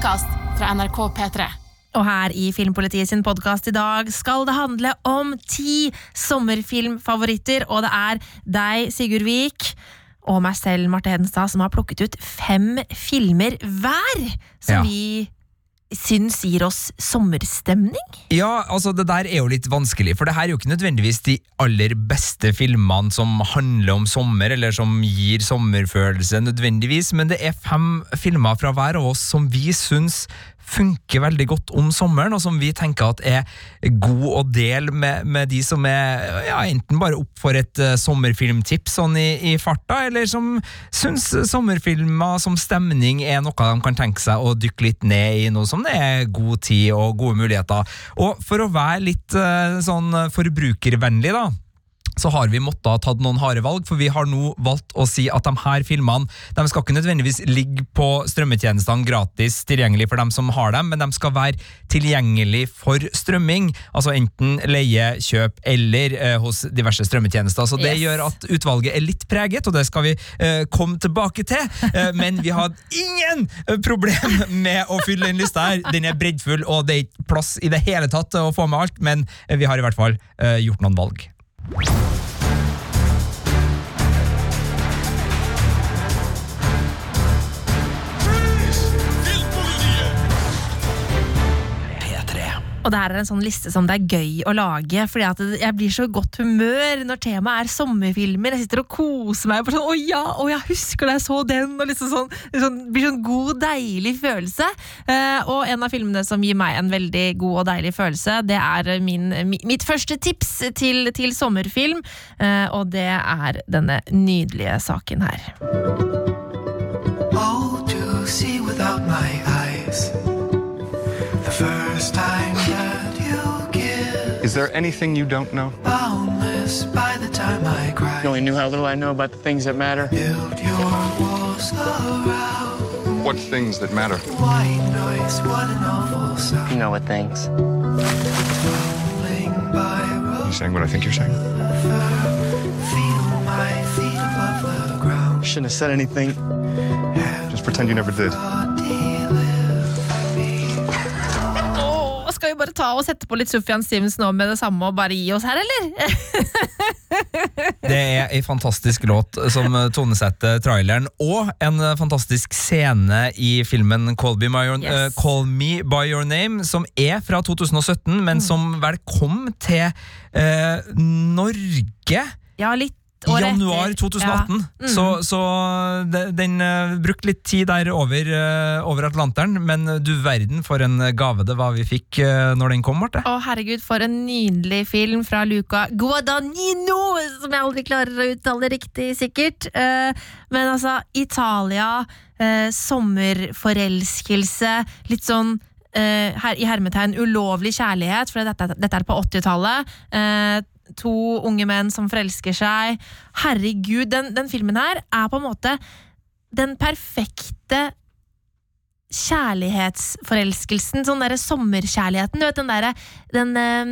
podkast fra NRK P3. Og her i Filmpolitiet sin podkast i dag skal det handle om ti sommerfilmfavoritter, og det er deg, Sigurd Vik, og meg selv, Marte Hedenstad, som har plukket ut fem filmer hver som Ja. vi syns gir oss sommerstemning. Ja, altså det der er jo litt vanskelig, for det her er jo ikke nødvendigvis de aller beste filmene som handler om sommer, eller som gir sommerfølelse nødvendigvis, men det er fem filmer fra hver av oss som vi syns funker veldig godt om sommeren, og som vi tenker at er god å dele med, med de som er ja, enten bare opp for et uh, sommerfilmtips sånn i, i farta, eller som syns sommerfilmer som stemning er noe de kan tenke seg å dykke litt ned i, noe som det er god tid og gode muligheter. Og for å være litt uh, sånn forbrukervennlig, da så har vi måttet ha tatt noen harde valg, for vi har nå valgt å si at de her filmene de skal ikke nødvendigvis ligge på strømmetjenestene gratis tilgjengelig for dem som har dem, men de skal være tilgjengelig for strømming, altså enten leie, kjøp eller eh, hos diverse strømmetjenester. Så det Yes. gjør at utvalget er litt preget, og det skal vi eh, komme tilbake til, eh, men vi har ingen eh, problem med å fylle den lista her. Den er breddfull, og det er ikke plass i det hele tatt å få med alt, men vi har i hvert fall eh, gjort noen valg. you Og det her er en sånn liste som det er gøy å lage, fordi jeg blir så godt humør når temaet er sommerfilmer. Jeg sitter og koser meg. Og sånn, å ja, å jeg husker da jeg så den! Og liksom sånn, liksom, blir sånn god, deilig følelse. Eh, og en av filmene som gir meg en veldig god og deilig følelse, det er min, mitt første tips til, til sommerfilm, eh, og det er denne nydelige saken her. Is there anything you don't know? boundless by the time I cry. You only knew how little I know about the things that matter. Build your walls around. What things that matter? White noise, what an awful You know what things. Tumbling by You saying what I think you're saying? feel my feet above the ground. Shouldn't have said anything. Just pretend you never did. Og sette på litt Sufjan Stevens nå med det samme og bare gi oss her, eller? Det er ei fantastisk låt som tonesetter traileren, og en fantastisk scene i filmen Call, Be My Your, Yes. uh, Call Me By Your Name, som er fra 2017, men som vel kom til uh, Norge Ja, litt året januar 2018. Ja. Mm. Så, så de- den uh, brukte litt tid der over, uh, over Atlanteren, men du verden for en gave det var vi fikk uh, når den kom, Marte. Å, herregud, for en nydelig film fra Luca Guadagnino! Som jeg aldri klarer å uttale riktig, sikkert. Men altså, Italia, sommerforelskelse, litt sånn her, i hermetegn ulovlig kjærlighet, for dette, dette er på 80-tallet. To unge menn som forelsker seg. Herregud, den, den filmen her er på en måte den perfekte kjærlighetsforelskelsen, sånn derre sommerkjærligheten, du vet den derre den, eh,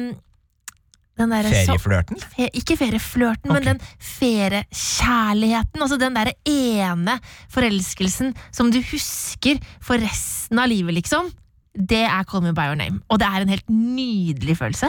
den der, Ferieflørten. fe, Ikke ferieflørten, okay. men den feriekjærligheten. Altså den derre ene forelskelsen som du husker for resten av livet, liksom. Det er Call Me By Your Name. Og det er en helt nydelig følelse.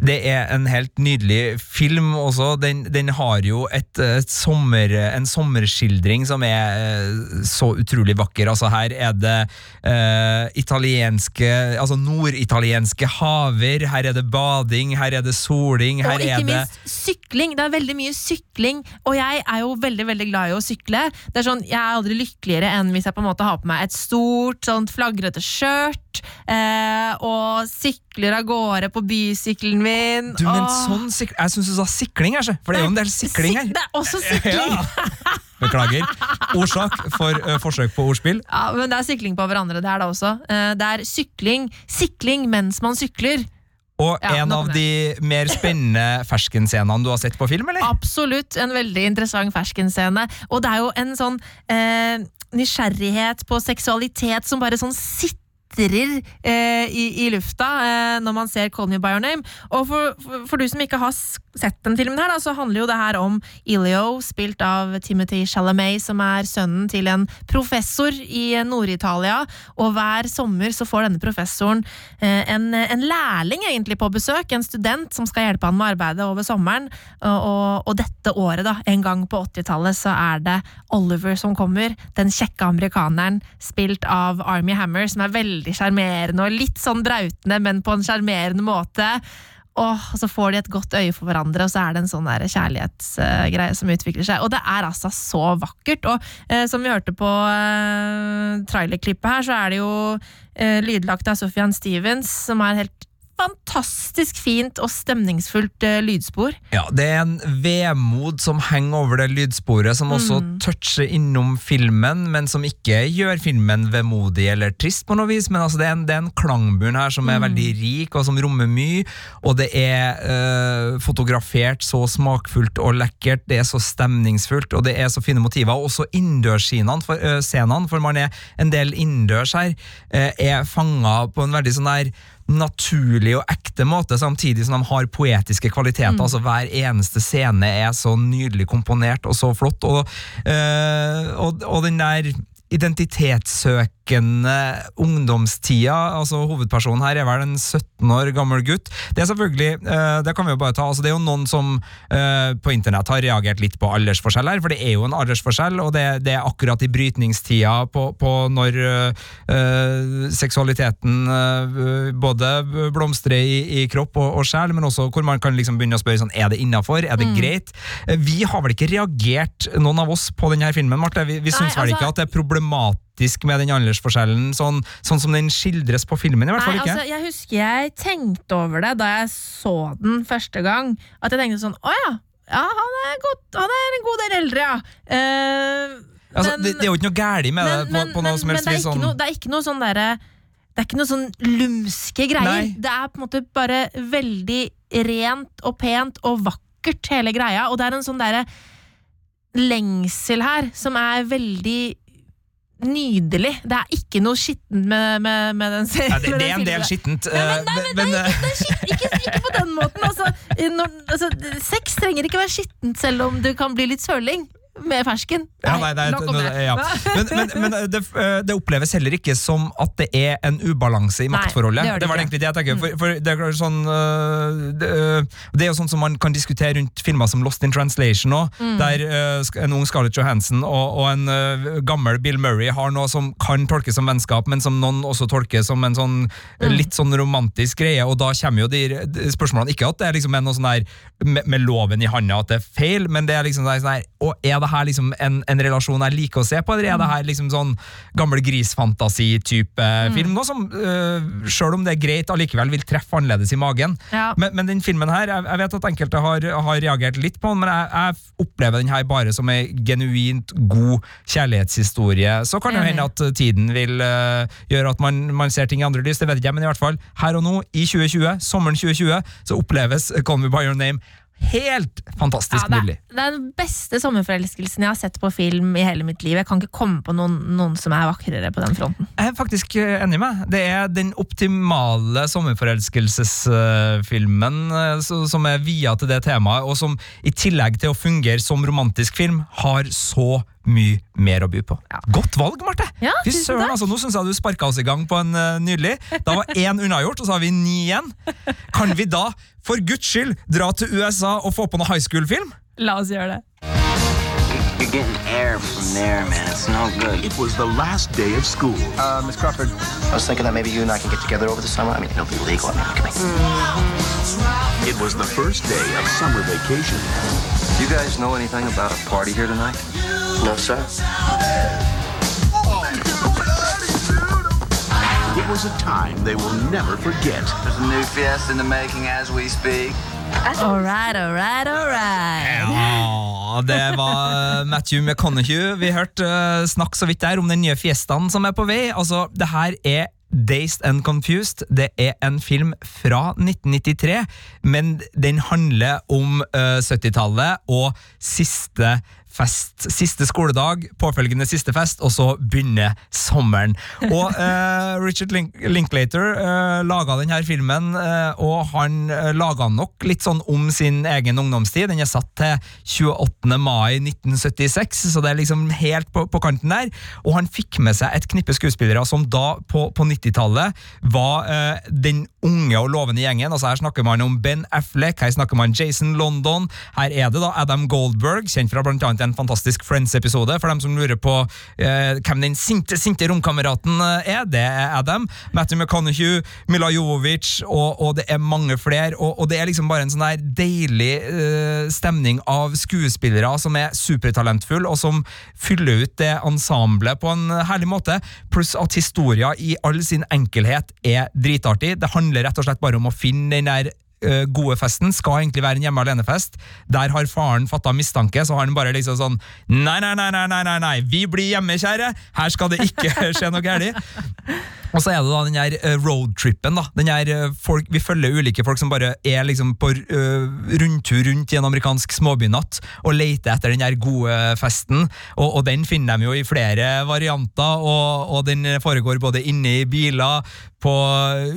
Det er en helt nydelig film også. Den, den har jo et, et sommer, en sommerskildring som er eh, så utrolig vakker. Altså her er det eh, italienske, altså norditalienske haver, her er det bading, her er det soling, her Og ikke er det minst sykling. Det er veldig mye sykling, og jeg er jo veldig veldig glad i å sykle. Det er sånn, Jeg er aldri lykkeligere enn hvis jeg på en måte har på meg et stort, sånt flagrete skjørt eh, og sykler av gårde på bysykkelen min. Du, men Åh. sånn sykling Jeg syns du sa sikling, så. for det er jo en del sikling her. Det er også sykling! Ja. Beklager. Årsak for uh, forsøk på ordspill. Ja, men det er sykling på hverandre, det her da også. Uh, det er sykling, sikling mens man sykler. Og Ja, en av de mer spennende ferskenscenene du har sett på film, eller? Absolutt en veldig interessant ferskenscene. Og det er jo en sånn eh, nysgjerrighet på seksualitet som bare sånn sitter glitrer eh, i, i lufta eh, når man ser Call Me By Your Name. Og for, for, for du som ikke har sett den filmen her, da, så handler jo det her om Ilio, spilt av Timothy Chalamet, som er sønnen til en professor i Nord-Italia. Og hver sommer så får denne professoren eh, en, en lærling egentlig på besøk, en student som skal hjelpe han med arbeidet over sommeren. Og, og, og dette året, da, en gang på 80-tallet, så er det Oliver som kommer. Den kjekke amerikaneren spilt av Army Hammer, som er veldig sjarmerende og litt sånn brautende, men på en sjarmerende måte. Og så får de et godt øye for hverandre, og så er det en sånn kjærlighetsgreie som utvikler seg. Og det er altså så vakkert. Og eh, som vi hørte på eh, trailerklippet her, så er det jo eh, lydlagt av Sofian Stevens, som er helt fantastisk fint og stemningsfullt uh, lydspor. Ja, Det er en vemod som henger over det lydsporet, som også toucher innom filmen, men som ikke gjør filmen vemodig eller trist på noe vis. Men altså, det, er en, det er en klangbunn her som er veldig rik, og som rommer mye. Og det er uh, fotografert så smakfullt og lekkert, det er så stemningsfullt, og det er så fine motiver. Også innendørsscenene, for, uh, for man er en del innendørs her, er fanga på en veldig sånn der naturlig og ekte måte, samtidig som de har poetiske kvaliteter. altså Hver eneste scene er så nydelig komponert og så flott. Og, eh, og, og den der identitetssøkende ungdomstida, altså hovedpersonen her er vel en 17 år gammel gutt. Det er selvfølgelig, eh, det kan vi jo bare ta, altså det er jo noen som eh, på internett har reagert litt på aldersforskjell her, for det er jo en aldersforskjell, og det, det er akkurat i brytningstida på, på når eh, seksualiteten eh, både blomstrer i, i kropp og, og sjel, men også hvor man kan liksom begynne å spørre sånn, er det innafor, er det greit? Eh, Vi har vel ikke reagert, noen av oss, på denne filmen, Marte? Vi, vi syns vel altså- ikke at det er problematisk med den aldersforskjellen, sånn, sånn som den skildres på filmen, i hvert fall Nei, ikke? altså, jeg husker jeg tenkte over det da jeg så den første gang. At jeg tenkte sånn Å ja, ja han, er godt, han er en god del eldre, ja. Uh, altså, men- det, det er jo ikke noe galt med det på, på noe som helst det vis. Sånn, noe, det er ikke noe sånn derre det er ikke noe sånn lumske greier. Nei. Det er på en måte bare veldig rent og pent og vakkert, hele greia. Og det er en sånn derre lengsel her som er veldig nydelig. Det er ikke noe skittent med, med, med den serien. ja, det, det er en del skittent, men, men, Det skitt, ikke, ikke på den måten. Altså, når, altså, sex trenger ikke være skittent selv om du kan bli litt søling med fersken. Ja, nei, nei, nok om det. ja. Men, men, men det, eh, det oppleves heller ikke som at det er en ubalanse i Nei, maktforholdet. det det det var det egentlig det jeg tenker. For, for det, er sånn, eh, det, eh, det er jo sånn som man kan diskutere rundt filmer som Lost in Translation òg, Mm. der en ung Scarlett Johansen og, og en gammel Bill Murray har noe som kan tolkes som vennskap, men som noen også tolker som en sånn Mm. litt sånn romantisk greie, og da kommer jo de spørsmålene ikke at det er liksom noe sånn der med, med loven i handa at det er feil, men det er liksom sånn der, og er det her liksom en, en relasjon jeg liker å se på, eller er det her liksom sånn gammel grisfantasi-type film? Noe som, uh, sjøl om det er greit, allikevel vil treffe annerledes i magen. Ja. Men, men den filmen her, jeg, jeg vet at enkelte har, har reagert litt på den, men jeg, jeg opplever den her bare som en genuint god kjærlighetshistorie. Så kan det jo hende at tiden vil uh, gjøre at man, man ser ting i andre lys, det vet jeg men i hvert fall her og nå, i 2020, sommeren 2020, så oppleves Call Me By Your Name helt fantastisk Ja, nydelig. det er den beste sommerforelskelsen jeg har sett på film i hele mitt liv. Jeg kan ikke komme på noen, noen som er vakrere på den fronten. Jeg er faktisk eh, enig med. Det er den optimale sommerforelskelsesfilmen eh, som er via til det temaet, og som i tillegg til å fungere som romantisk film, har så mye mer å by på. Godt valg, Marte! Ja, Fy søren, altså, Nå syns jeg du sparka oss i gang på en uh, nydelig. Da var én unnagjort, og så har vi ni igjen. Kan vi da, for guds skyld, dra til USA og få på noe high school-film? La oss gjøre det. You're getting air from there, man. It's no good. It was the last day of school. Uh, Miss Crawford, I was thinking that maybe you and I can get together over the summer. I mean, it'll be legal. I mean, we can make. It was the first day of summer vacation. You guys know anything about a party here tonight? No, seg. It was a time they will never forget. There's a new fiesta in the making as we speak. All right, all right, all right. Ja, det var Matthew McConaughey. Vi hørte uh, snakk så vidt der om den nye fiestaen som er på vei. Altså, det her er Dazed and Confused. Det er en film fra 1993, men den handler om uh, 70-tallet og siste fest. Siste skoledag, påfølgende siste fest, og så begynner sommeren. Og eh, Richard Link Linklater eh, laga denne filmen, eh, og han eh, laga den nok litt sånn om sin egen ungdomstid. Den er satt til 28. mai 1976, så det er liksom helt på, på kanten der. Og han fikk med seg et knippe skuespillere som da, på, på 90-tallet, var eh, den unge og lovende gjengen. Altså Her snakker man om Ben Affleck, her snakker man Jason London. Her er det da Adam Goldberg, kjent fra blant annet en fantastisk Friends-episode. For dem som lurer på eh, hvem den sinte, sinte romkameraten eh, er, det er Adam. Matthew McConaughey, Mila Jovovic, og, og det er mange flere. Og, og det er liksom bare en sånn der deilig eh, stemning av skuespillere som er supertalentfulle, og som fyller ut det ensemblet på en herlig måte. Pluss at historia i all sin enkelhet er dritartig. Det handler rett og slett bare om å finne den der gode festen skal egentlig være en hjemme alene-fest. Der har faren fatta mistanke, så har han bare liksom sånn Nei, nei, nei, nei, nei, nei, vi blir hjemme, kjære! Her skal det ikke skje noe galt. Og så er det da den her eh, roadtrippen. da Den her eh, folk, Vi følger ulike folk som bare er liksom på eh, rundtur rundt i en amerikansk småbynatt og leter etter den her gode festen. Og, og den finner de jo i flere varianter, og, og den foregår både inne i biler, på,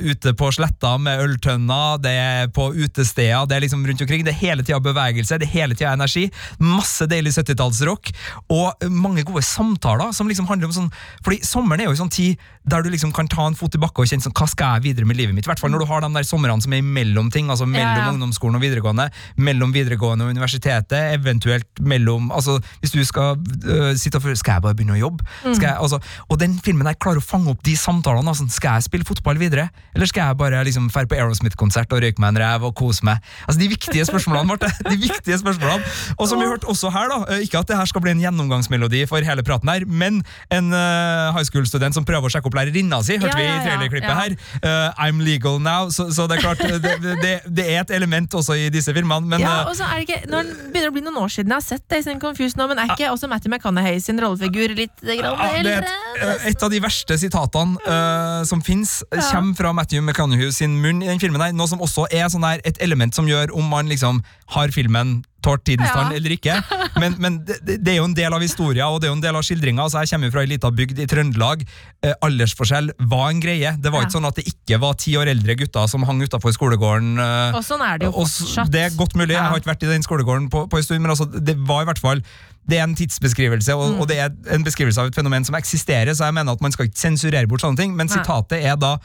ute på sletta med øltønner, det er på utesteder, det er liksom rundt omkring. Det er hele tida bevegelse, det er hele tida energi. Masse deilig 70-tallsrock, og mange gode samtaler som liksom handler om sånn Fordi sommeren er jo en sånn tid der du liksom kan ta en fot i bakka og kjenne sånn, hva skal jeg videre med livet mitt? I hvert fall når du har de der somrene som er imellom ting, altså mellom Ja, ja. ungdomsskolen og videregående, mellom videregående og universitetet, eventuelt mellom altså Hvis du skal øh, sitte og føle Skal jeg bare begynne å jobbe? Skal jeg, altså, og den filmen der klarer å fange opp de samtalene. Altså, skal jeg spille fotball videre, eller skal jeg bare liksom fære på Aerosmith-konsert og røyke meg en ræv og kose meg? Altså De viktige spørsmålene, Marte. De viktige spørsmålene. Og som vi hørte også her, da, øh, ikke at det her skal bli en gjennomgangsmelodi for hele praten her, men en uh, high school-student som prøver å sjekke opp lærerinna si, hørte Ja, vi ja, i ja. trailerklippet Ja. her. Uh, I'm legal now, så, så det er klart det, det, det er et element også i disse filmene, men Ja, og så er det ikke Når det begynner å bli noen år siden jeg har sett Days and Confused nå, men er ikke også Matthew McConaughey sin rollefigur litt grann ja, det er eldre? et, et av de verste sitatene uh, som fins, kommer fra Matthew McConaughey sin munn i den filmen. her, Noe som også er sånn der, et element som gjør om man liksom har filmen tålt tidens Ja. tann eller ikke. Men, men det, det- er jo en del av historia og det er jo en del av skildringa. Altså, jeg kommer fra ei lita bygd i Trøndelag. Eh, aldersforskjell var en greie. Det var Ja. ikke sånn at det ikke var ti år eldre gutter som hang utafor skolegården. eh, Og sånn er det jo fortsatt. Det er godt mulig, jeg har ikke vært i den skolegården på, på en stund, men altså, det var i hvert fall det er en tidsbeskrivelse, og, Mm. og det er en beskrivelse av et fenomen som eksisterer, så jeg mener at man skal ikke sensurere bort sånne ting, men Nei. sitatet er da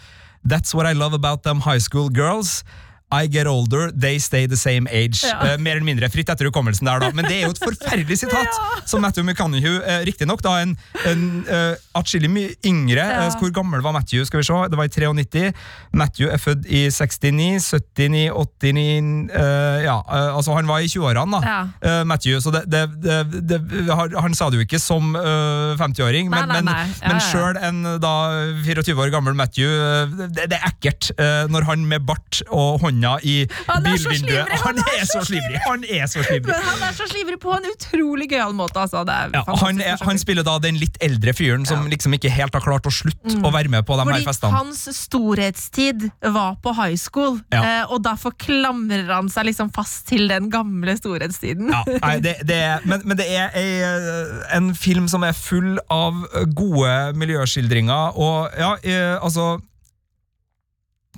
That's what I love about them high school girls. I get older, they stay the same age. Ja. Uh, mer eller mindre fritt etter hukommelsen der, da. Men det er jo et forferdelig sitat, som Matthew McConaughey uh, riktignok da en, en uh, atskillig mye yngre. Ja. uh, hvor gammel var Matthew? Skal vi se, Det var i 93. Matthew er født i 69, 79, 89 eh, Ja, altså han var i 20-årene, da. Ja. Matthew, så det, det, det, han- sa det jo ikke som eh, 50-åring, men, nei, men, nei. Ja, men ja, ja. sjøl en da 24 år gammel Matthew, det, er ekkelt når han med bart og hånda i bilvinduet Han er så slivrig! Han er så slivrig! Han er så slivrig på en utrolig gøyal måte, altså. Det Ja, han, er, han spiller da den litt eldre fyren som liksom ikke helt har klart å slutte å være med på de her festene. hans storhetstid var på high school, Ja. eh, og derfor klamrer han seg liksom fast til den gamle storhetstiden. Ja, nei, det, det er, men, men det er ei, eh, en film som er full av gode miljøskildringer, og ja, eh, altså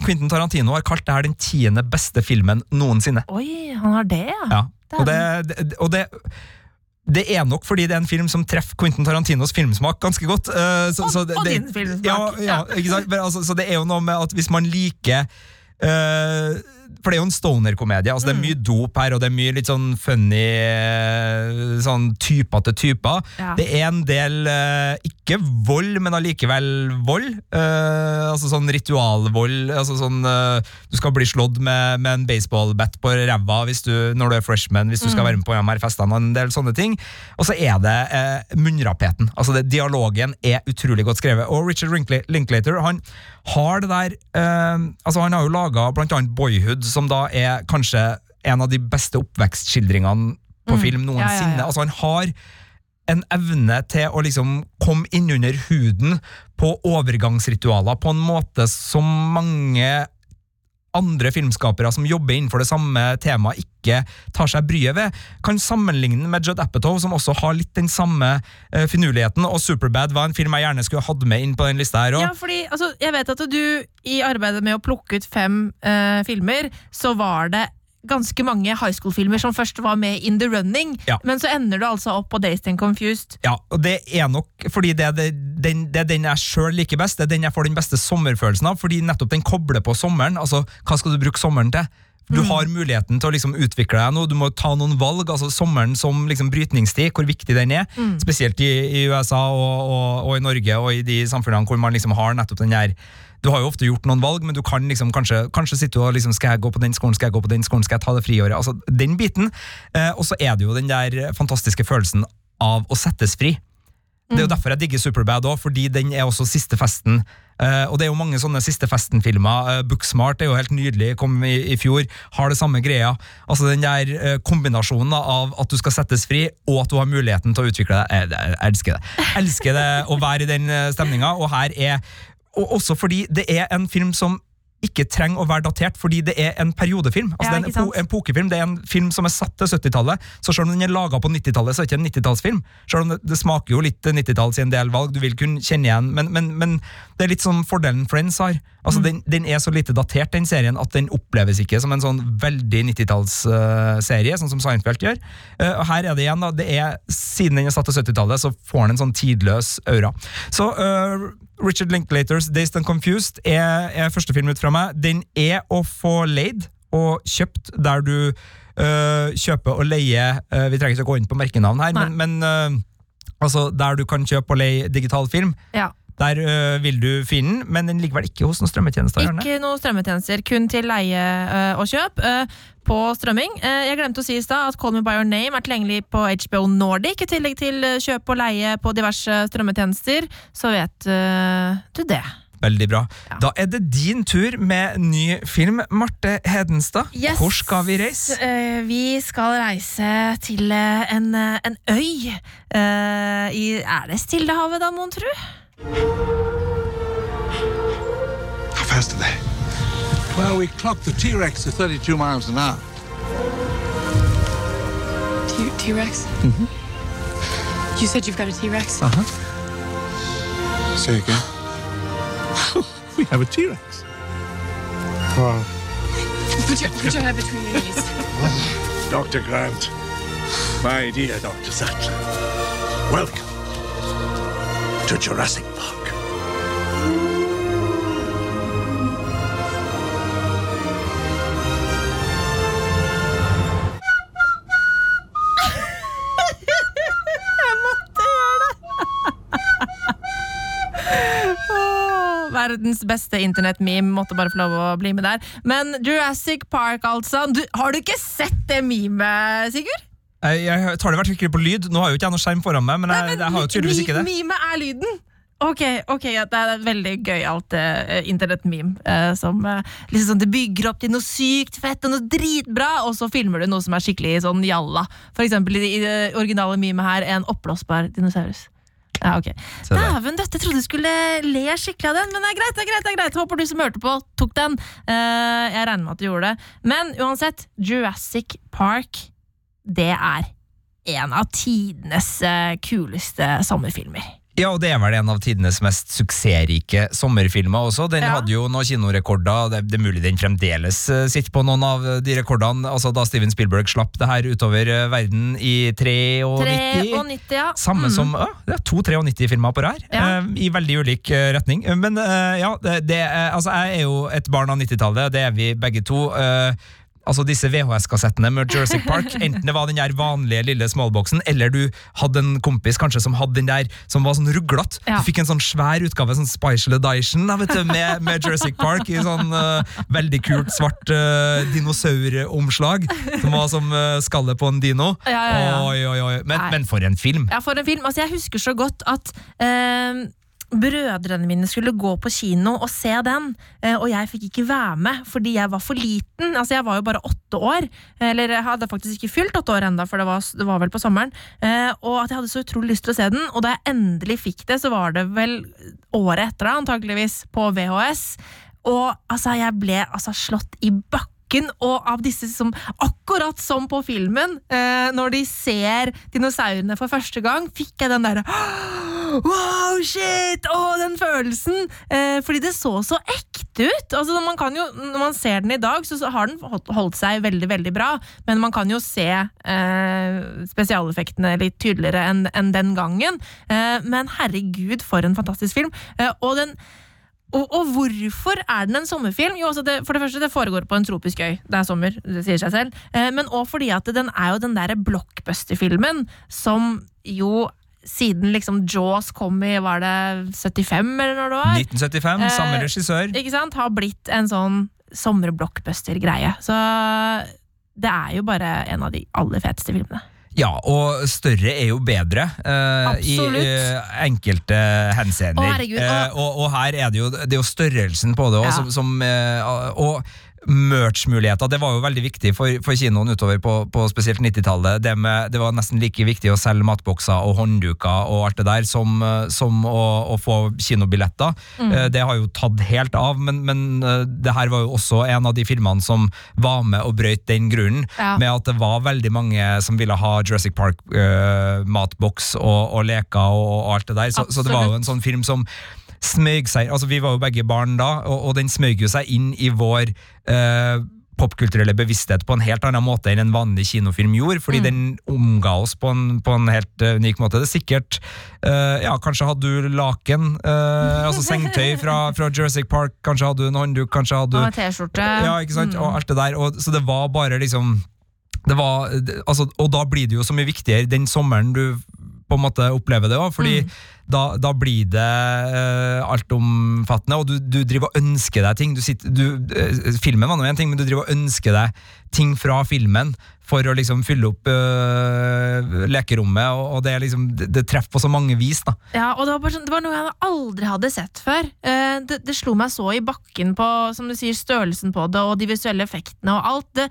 Quentin Tarantino har kalt det her den tiende beste filmen noensinne. Oi, han har det, ja. Ja. Og, det, det, og det, det er nok fordi det er en film som treffer Quentin Tarantinos filmsmak ganske godt. eh, så, Og- så det, og din filmsmak, Ja, ja? Men, altså, så det er jo noe med at hvis man liker eh, For det er jo en stoner-komedie. Altså, Det Mm. er mye dop her, og det er mye litt sånn funny sånn typer til typer. Ja. Det er en del eh, ikke vold, men allikevel vold. Uh, altså sånn ritualvold. Altså sånn uh, Du skal bli slått med, med en baseballbat på ræva hvis du, når du er freshman, hvis du skal være med på de her festene. og En del sånne ting. Og så er det uh, munnrappheten. Altså det, dialogen er utrolig godt skrevet. Og Richard Linklater han har det der eh, Altså Han har jo laga annet Boyhood, som da er kanskje en av de beste oppvekstskildringene på film noensinne. Ja, ja, ja. Altså Han har en evne til å liksom komme innunder huden på overgangsritualer på en måte som mange andre filmskapere som jobber innenfor det samme temaet, ikke tar seg bryet ved. Kan sammenligne med Judd Apatow, som også har litt den samme uh, finurligheten. Og Superbad var en film jeg gjerne skulle hatt med inn på den lista her òg. Ja, fordi altså, Jeg vet at du i arbeidet med å plukke ut fem eh, filmer, så var det ganske mange high school-filmer som først var med in the running, Ja. men så ender du altså opp på Dazed and Confused. Ja, og det er nok fordi det er det, den, det er den jeg sjøl liker best. Det er den jeg får den beste sommerfølelsen av, fordi nettopp den kobler på sommeren. Altså, hva skal du bruke sommeren til? Du har muligheten til å liksom utvikle deg nå, du må ta noen valg. altså Sommeren som liksom brytningstid, hvor viktig den er. Spesielt i, i USA og, og, og i Norge og i de samfunnene hvor man liksom har nettopp den der du har jo ofte gjort noen valg, men du kan liksom kanskje, kanskje sitte og liksom Skal jeg gå på den skolen, skal jeg gå på den skolen, skal jeg ta det friåret? Altså, den biten. Eh, og så er det jo den der fantastiske følelsen av å settes fri. Det er jo derfor jeg digger Superbad òg, fordi den er også siste festen. Eh, og det er jo mange sånne siste festen-filmer. Uh, Booksmart er jo helt nydelig, kom i, i fjor. Har det samme greia. Altså Den der eh, kombinasjonen av at du skal settes fri, og at du har muligheten til å utvikle deg. Jeg, jeg elsker det. Jeg elsker det å være i den stemninga, og her er og også fordi det er en film som ikke trenger å være datert, fordi det er en periodefilm. Altså Ja, det er en, en pokefilm, det er en film som er satt til 70-tallet, så selv om den er laga på 90-tallet, så er det ikke en 90-tallsfilm. Selv om det, det smaker jo litt 90-talls i en del valg, du vil kunne kjenne igjen, men, men, men det er litt som fordelen Friends har. Altså Mm. den, den er så lite datert, den serien, at den oppleves ikke som en sånn veldig 90-tallsserie, sånn som Seinfeld gjør. Uh, og her er det igjen, da, det er, siden den er satt til 70-tallet, så får den en sånn tidløs aura. Så eh, Richard Linklaters Dazed and Confused er, er første film ut fra meg. Den er å få leid og kjøpt der du eh, kjøper og leier eh, Vi trenger ikke å gå inn på merkenavn her, Nei. men, men eh, altså der du kan kjøpe og leie digital film. Ja. Der øh, vil du finne den, men den ligger vel ikke hos noen strømmetjenester? Ikke noen strømmetjenester, kun til leie øh, og kjøp øh, på strømming. Jeg glemte å si i stad at Call Me By Your Name er tilgjengelig på HBO Nordic, i tillegg til kjøp og leie på diverse strømmetjenester. Så vet du det. Veldig bra. Ja. Da er det din tur med ny film. Marte Hedenstad, Yes. hvor skal vi reise? Vi skal reise til en, en øy i Er det Stillehavet, da, mon tru? How fast are they? Well, we clocked the T-Rex at 32 miles an hour. T- T-Rex? You said you've got a T-Rex? Uh-huh. Say again. We have a T-Rex. Wow. Put your, put your head between your knees. Dr. Grant. My dear Dr. Sattler. Welcome to Jurassic Park. Verdens beste internettmeme måtte bare få lov å bli med der. Men Jurassic Park, altså. Du, har du ikke sett det memet, Sigurd? Jeg, tar det fall ikke på lyd. Nå har jo ikke jeg noe skjerm foran meg, men jeg, jeg har jo tydeligvis ikke det. Mime er lyden. Ok, ok, ja, det er et veldig gøyalt uh, internettmeme. Uh, som uh, liksom sånn, Det bygger opp til noe sykt fett og noe dritbra, og så filmer du noe som er skikkelig sånn jalla. For eksempel i, det originale memet her, en oppblåsbar dinosaurus. Ja, ok. Dæven døtte, trodde du skulle le skikkelig av den, men det er greit. det er greit, det er greit Håper du som hørte på, tok den. Jeg regner med at du gjorde det. Men uansett, Jurassic Park, det er en av tidenes eh, kuleste sommerfilmer. Ja, og det er vel en av tidenes mest suksessrike sommerfilmer også. Den Ja. hadde jo noen kinorekorder, det, det er mulig den fremdeles eh, sitter på noen av de rekordene. Altså Da Steven Spielberg slapp det her utover eh, verden i 93 93, ja. Samme Mm. som ja, det er to 93-filmer på rad, Ja. eh, i veldig ulik retning. Men eh, ja, det, det, altså, jeg er jo et barn av 90-tallet, det er vi begge to. eh, Altså disse VHS-kassettene med Jurassic Park, enten det var den der vanlige lille smallboksen, eller du hadde en kompis kanskje som hadde den der som var sånn ruglete. Ja. Du fikk en sånn svær utgave, sånn Spicial Edition da, vet du, med, med Jurassic Park i sånn uh, veldig kult svart uh, dinosauromslag, som var som uh, skallet på en dino. Ja, ja, ja. Oi, oi, oi. Men, men for en film! Ja, for en film. Altså, jeg husker så godt at eh, brødrene mine skulle gå på kino og se den, eh, og jeg fikk ikke være med fordi jeg var for liten. Altså, jeg var jo bare åtte år, eller jeg hadde faktisk ikke fylt åtte år enda, for det var, det var vel på sommeren. Eh, og at jeg hadde så utrolig lyst til å se den, og da jeg endelig fikk det, så var det vel året etter, da, antakeligvis, på VHS. Og altså, jeg ble altså slått i bakken. Og av disse som, akkurat som på filmen, eh, når de ser dinosaurene for første gang, fikk jeg den derre Wow, shit! Å, den følelsen! Eh, fordi det så så ekte ut. Altså, man kan jo, når man ser den i dag, så har den holdt seg veldig veldig bra. Men man kan jo se eh, spesialeffektene litt tydeligere enn en den gangen. Eh, men herregud, for en fantastisk film. Eh, og den og, og hvorfor er den en sommerfilm? Jo, altså det, for det første, det foregår på en tropisk øy. Det er sommer, det sier seg selv. Eh, men òg fordi at den er jo den derre blockbuster-filmen som jo siden liksom Jaws kom i, var det 75 eller når det var? 1975, samme Eh, regissør. Ikke sant? Har blitt en sånn sommerblockbuster-greie. Så det er jo bare en av de aller feteste filmene. Ja, og større er jo bedre uh, i eh, enkelte henseender. Å, herregud, Eh, og- og, og her er det jo, det er jo størrelsen på det også, Ja. som, som Og merch-muligheter, det var jo veldig viktig for, for kinoen utover på, på spesielt 90-tallet. Det, det var nesten like viktig å selge matbokser og håndduker og alt det der som, eh, som å, å få kinobilletter. Mm. Eh, Det har jo tatt helt av, men, men eh, det her var jo også en av de filmene som var med og brøyt den grunnen, Ja. med at det var veldig mange som ville ha Jurassic Park-matboks og, og leker og, og alt det der. Så, så det var jo en sånn film som smøg seg Altså, vi var jo begge barn da, og, og den smøg jo seg inn i vår eh, popkulturelle bevissthet på en helt annen måte enn en vanlig kinofilm gjorde, fordi Mm. den omga oss på en, på en helt uh, unik måte. Det er sikkert uh, Ja, kanskje hadde du laken, uh, altså sengetøy fra, fra Jurassic Park, kanskje hadde du en håndduk, kanskje hadde du Og T-skjorte. ja, ikke sant? Mm. Og alt det der. Og, så det var bare liksom det var, altså, Og da blir det jo så mye viktigere den sommeren du på en måte opplever det òg, fordi Mm. da, da blir det uh, altomfattende, og du, du driver og ønsker deg ting. Du sitter, du, uh, filmen var nå én ting, men du driver og ønsker deg ting fra filmen for å liksom fylle opp uh, lekerommet, og, og det, liksom, det, det treffer på så mange vis. da. Ja, og det var, sånn, det var noe jeg aldri hadde sett før. Uh, det, det slo meg så i bakken på som du sier, størrelsen på det og de visuelle effektene og alt.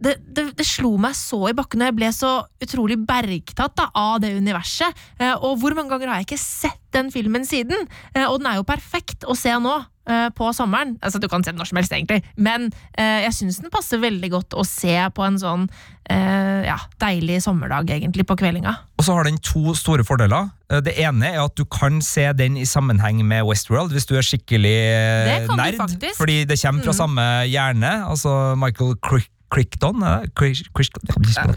Det, det, det, slo meg så i bakken, og jeg ble så utrolig bergtatt da, av det universet. Eh, og hvor mange ganger har jeg ikke sett den filmen siden? Eh, og den er jo perfekt å se nå. eh, På sommeren. Altså Du kan se den når som helst, egentlig. Men eh, jeg syns den passer veldig godt å se på en sånn eh, ja, deilig sommerdag, egentlig, på kveldinga. Og så har den to store fordeler. Eh, Det ene er at du kan se den i sammenheng med Westworld, hvis du er skikkelig Det kan nerd. Fordi det kommer fra Mm. samme hjerne. Altså Michael Crick Crichton, Crichton?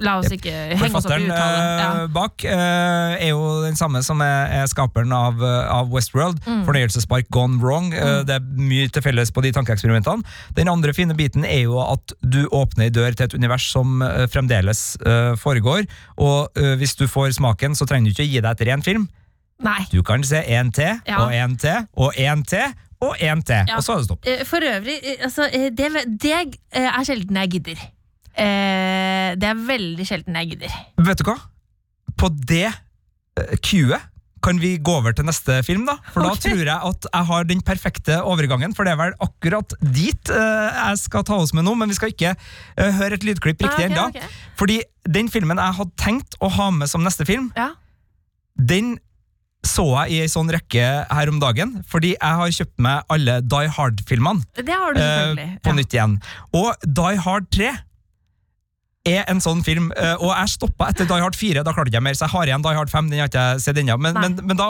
La oss ikke henge oss opp i Forfatteren uttale. eh, bak eh, er jo den samme som er, er skaperen av, eh, av Westworld. Mm. Fornøyelsespark gone wrong. Eh, Mm. Det er mye til felles på de tankeeksperimentene. Den andre fine biten er jo at du åpner ei dør til et univers som eh, fremdeles eh, foregår. Og eh, hvis du får smaken, så trenger du ikke å gi deg etter én film. Nei. Du kan se én til, Ja. og én til, og én til, og én til. Ja. Og så er det stopp. Eh, For øvrig, eh, altså, eh, det, det er sjelden jeg gidder. Det er veldig sjelden jeg gidder. Vet du hva? På det queuet kan vi gå over til neste film, da? For da okay. tror jeg at jeg har den perfekte overgangen, for det er vel akkurat dit uh, jeg skal ta oss med nå, men vi skal ikke uh, høre et lydklipp riktig Ah, okay, ennå. ok. Fordi den filmen jeg hadde tenkt å ha med som neste film, Ja. den så jeg i ei sånn rekke her om dagen, fordi jeg har kjøpt meg alle Die Hard-filmene. Det har du selvfølgelig. Eh, på nytt igjen. Og Die Hard 3 er en sånn film, eh, og jeg stoppa etter Die Hard 4. Da klarte jeg mer, så jeg har igjen Die Hard 5. Den har ikke jeg sett ennå. Men, men, men da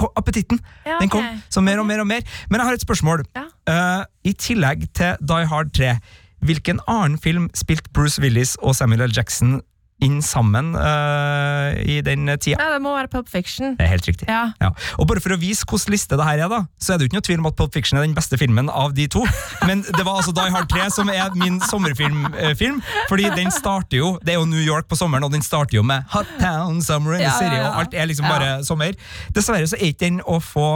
kom appetitten. Ja, Den kom så mer og mer og mer. Men jeg har et spørsmål. Eh, I tillegg til Die Hard 3, hvilken annen film spilte Bruce Willis og Samuel L. Jackson inn sammen uh, i den tida? Ja, det må være Pulp Fiction. Det er helt riktig. Ja. Ja. Og bare for å vise hvordan liste det her er, da, så er det jo ikke noe tvil om at Pulp Fiction er den beste filmen av de to. Men det var altså Die Hard 3 som er min sommerfilm. Uh, fordi den starter jo Det er jo New York på sommeren, og den starter jo med Hot Town, Summer in the City, og alt er liksom bare sommer. Dessverre så er ikke den å få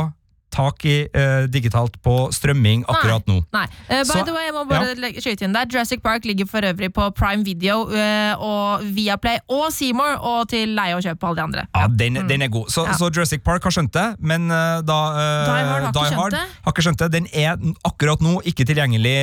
tak i eh, digitalt på strømming akkurat nå. Nei. Uh, by Så- the way, jeg må bare ja. skyte inn der. Jurassic Park ligger for øvrig på Prime Video uh, og Viaplay og Seymour, og til leie og kjøp på alle de andre. Ja, den, den er god. Så, Mm. Ja. så Jurassic Park har skjønt det, men da Die Hard har Die Hard har ikke skjønt det. Den er akkurat nå ikke tilgjengelig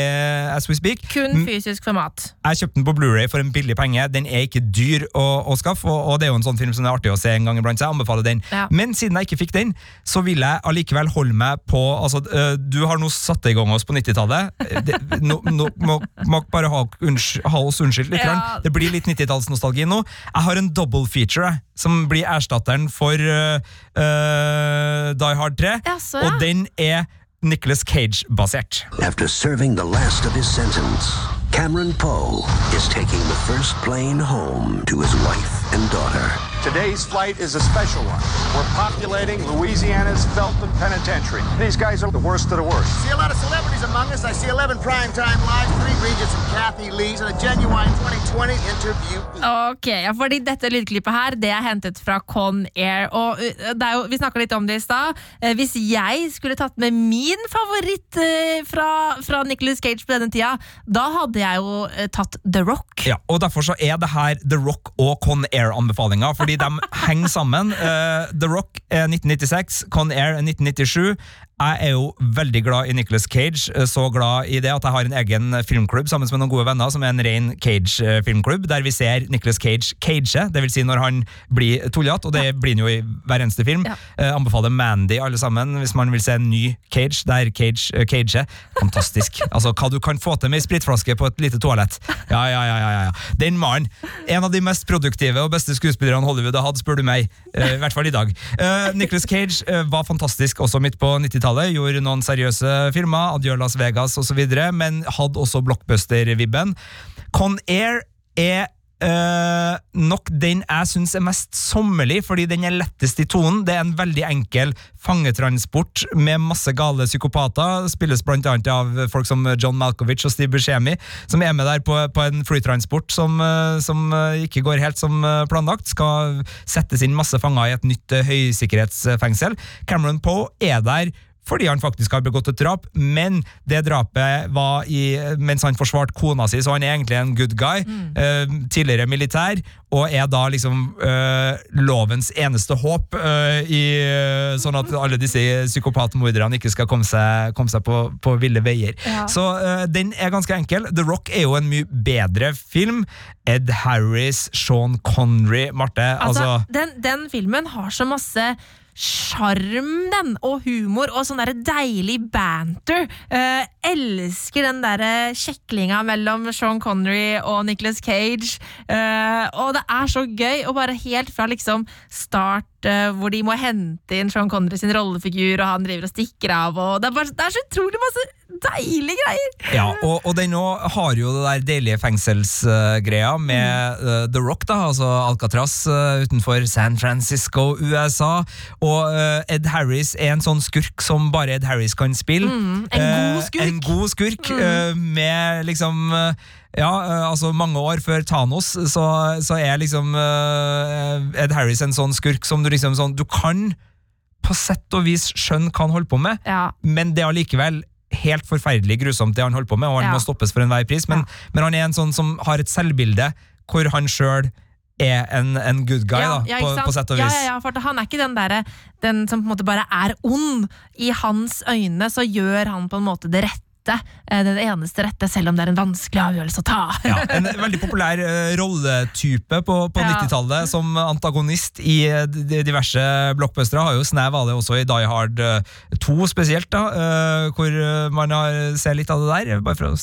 as we speak. Kun Mm. fysisk format. Jeg kjøpte den på Blu-ray for en billig penge. Den er ikke dyr å, å skaffe, og, og det er jo en sånn film som det er artig å se en gang iblant, så jeg anbefaler den. Ja. Men siden jeg ikke fikk den, så vil jeg allikevel holde holde meg på altså, eh, Du har nå satt i gang oss på 90-tallet. Eh, det- Nå nå må må bare ha, unnsky- ha oss unnskyldt litt. Ja. Det blir litt 90-tallsnostalgi nå. Jeg har en double feature som blir erstatteren for uh, eh, Die Hard 3, Jaså, ja. og den er Nicholas Cage-basert. After serving the last of his sentence, Cameron Poe is taking the first plane home to his wife and daughter. Today's flight is a special one. We're populating Louisiana's Felton Penitentiary. These guys are the worst of the worst. See a lot of celebrities among us. I see 11 primetime lives, three Regents and Kathy Lee's, and a genuine 2020 interview. Ok, ja, fordi dette lydklippet her Det er hentet fra Con Air. Og det jo, Vi snakka litt om det i stad. Eh, hvis jeg skulle tatt med min favoritt eh, fra, fra Nicholas Cage på denne tida, da hadde jeg jo eh, tatt The Rock. Ja, og Derfor så er det her The Rock og Con Air-anbefalinga, fordi de henger sammen. Uh, The Rock er 1996, Con Air er 1997. Jeg er jo veldig glad i Nicolas Cage, eh, så glad i det at jeg har en egen filmklubb sammen med noen gode venner, som er en ren Cage-filmklubb, der vi ser Nicolas Cage cage, det vil si når han blir tullete, og det blir han jo i hver eneste film. Eh, anbefaler Mandy alle sammen, hvis man vil se en ny Cage, der Cage uh, cager. Fantastisk. altså, hva du kan få til med ei spritflaske på et lite toalett. Ja, ja, ja, ja, ja. Den mannen. En av de mest produktive og beste skuespillerne Hollywood har hatt, spør du meg. Eh, I hvert fall i dag. Uh, Nicholas Cage eh, var fantastisk også midt på 90-tallet. Gjorde noen seriøse filmer, Adjø Las Vegas osv., men hadde også blockbuster-vibben. Con Air er Uh, nok den jeg syns er mest sommerlig, fordi den er lettest i tonen. Det er en veldig enkel fangetransport med masse gale psykopater. Spilles blant annet av folk som John Malkovich og Steve Buscemi, som er med der på, på en flytransport som, eh, som eh, ikke går helt som planlagt. Skal settes inn masse fanger i et nytt høysikkerhetsfengsel. Cameron Poe er der fordi han faktisk har begått et drap, men det drapet var i, mens han forsvarte kona si, så han er egentlig en good guy. eh, tidligere militær, og er da liksom eh, lovens eneste håp, eh, i, eh, sånn at alle disse psykopatmorderne ikke skal komme seg, komme seg på, på ville veier. Ja. Så eh, den er ganske enkel. The Rock er jo en mye bedre film. Ed Harris, Sean Connery, Marte. Altså, altså den, den filmen har så masse sjarm, den, og humor, og sånn derre deilig banter. Uh, elsker den derre kjeklinga mellom Sean Connery og Nicolas Cage. Uh, og det er så gøy, og bare helt fra liksom start, eh, hvor de må hente inn Sean Connery sin rollefigur, og han driver og stikker av, og det er, bare, det er så utrolig masse deilige greier! Ja, og, og den nå har jo det der deilige fengselsgreia med Mm. uh, The Rock, da, altså Alcatraz uh, utenfor San Francisco, USA. Og eh, Ed Harris er en sånn skurk som bare Ed Harris kan spille. Mm, en god Eh, skurk. Mm. en god skurk eh, med liksom eh, ja, eh, altså mange år før Thanos, så, så er liksom eh, Ed Harris en sånn skurk som du liksom sånn Du kan på sett og vis skjønne hva han holder på med, Ja. men det er allikevel helt forferdelig grusomt det han holder på med, og han Ja. må stoppes for enhver pris. Men, men han er en sånn som har et selvbilde hvor han sjøl er en, en good guy, da, ja, på, på sett og vis. ja, ja, for han er ikke den derre Den som på en måte bare er ond. I hans øyne så gjør han på en måte det rette. Eh, Den eneste rette, selv om det er en vanskelig avgjørelse å ta. Ja, en veldig populær eh, rolletype på, på Ja. 90-tallet som antagonist i eh, diverse blockbustere. Har jo snev av det også i Die Hard eh, 2 spesielt, da, hvor man ser litt av det der. Bare for å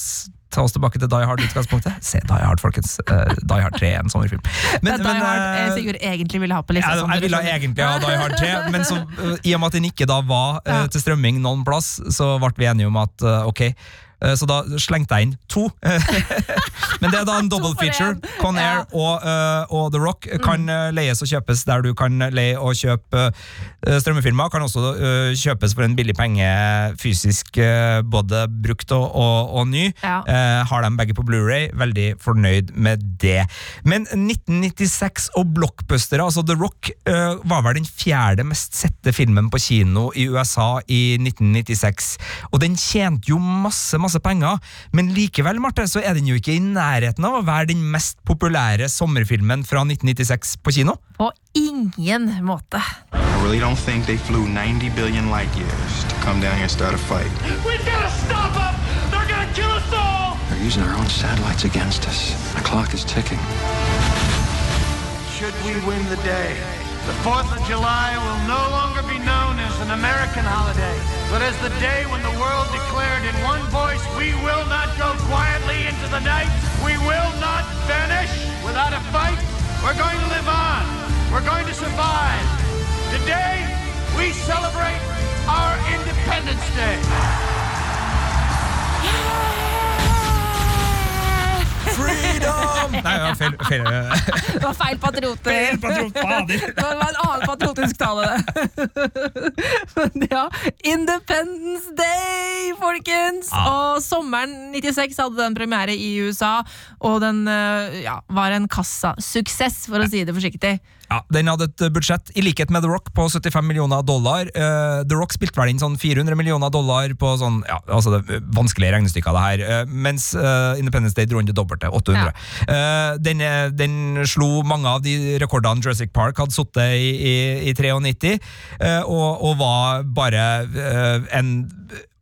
ta oss tilbake til Die Hard-utgangspunktet. Se Die Hard, folkens. Uh, Die Hard 3 er en sommerfilm. det er Die Hard uh, Sigurd egentlig ville ha på lista. Ja, jeg ville egentlig ha Die Hard 3, men så, uh, i og med at den ikke da var til strømming noen plass, så ble vi enige om at ok, så da slengte jeg inn to. men det er da en double feature. Conair Con Air og, uh, og The Rock kan uh, leies og kjøpes der du kan leie og kjøpe strømmefilmer. Kan også kjøpes for en billig penge fysisk, både brukt og, og, og ny. Ja. Eh, har dem begge på Blu-ray Veldig fornøyd med det. Men 1996 og blockbustere, altså The Rock, eh, var vel den fjerde mest sette filmen på kino i USA i 1996. Og den tjente jo masse, masse penger, men likevel, Marte, så er den jo ikke i nærheten av å være den mest populære sommerfilmen fra 1996 på kino. På ingen måte. I really don't think they flew 90 billion light years to come down here and start a fight. We've got to stop them! They're gonna kill us all! They're using our own satellites against us. The clock is ticking. Should we win the day, the 4th of July will no longer be known as an American holiday, but as the day when the world declared in one voice, we will not go quietly into the night, we will not vanish without a fight. We're going to live on. We're going to survive. Today, we celebrate our Independence Day. Freedom! Nei, ja, feil. feil. Det var feil patriot. Feil patriot, fader. Det var en annen patriotisk tale, det. Men ja, Independence Day, folkens! Og sommeren 96 hadde den premiere i USA, og den eh, ja, var en kassasuksess, for å si det forsiktig. Ja, Den hadde et budsjett i likhet med The Rock på 75 millioner dollar. Uh, The Rock spilte vel inn sånn 400 millioner dollar på sånn, ja, altså det vanskelige regnestykker, det her. eh, mens uh, Independence Day dro inn det dobbelte, 800. Eh, den, eh, den slo mange av de rekordene Jurassic Park hadde sittet i, i, i 93, eh, og, og var bare eh, en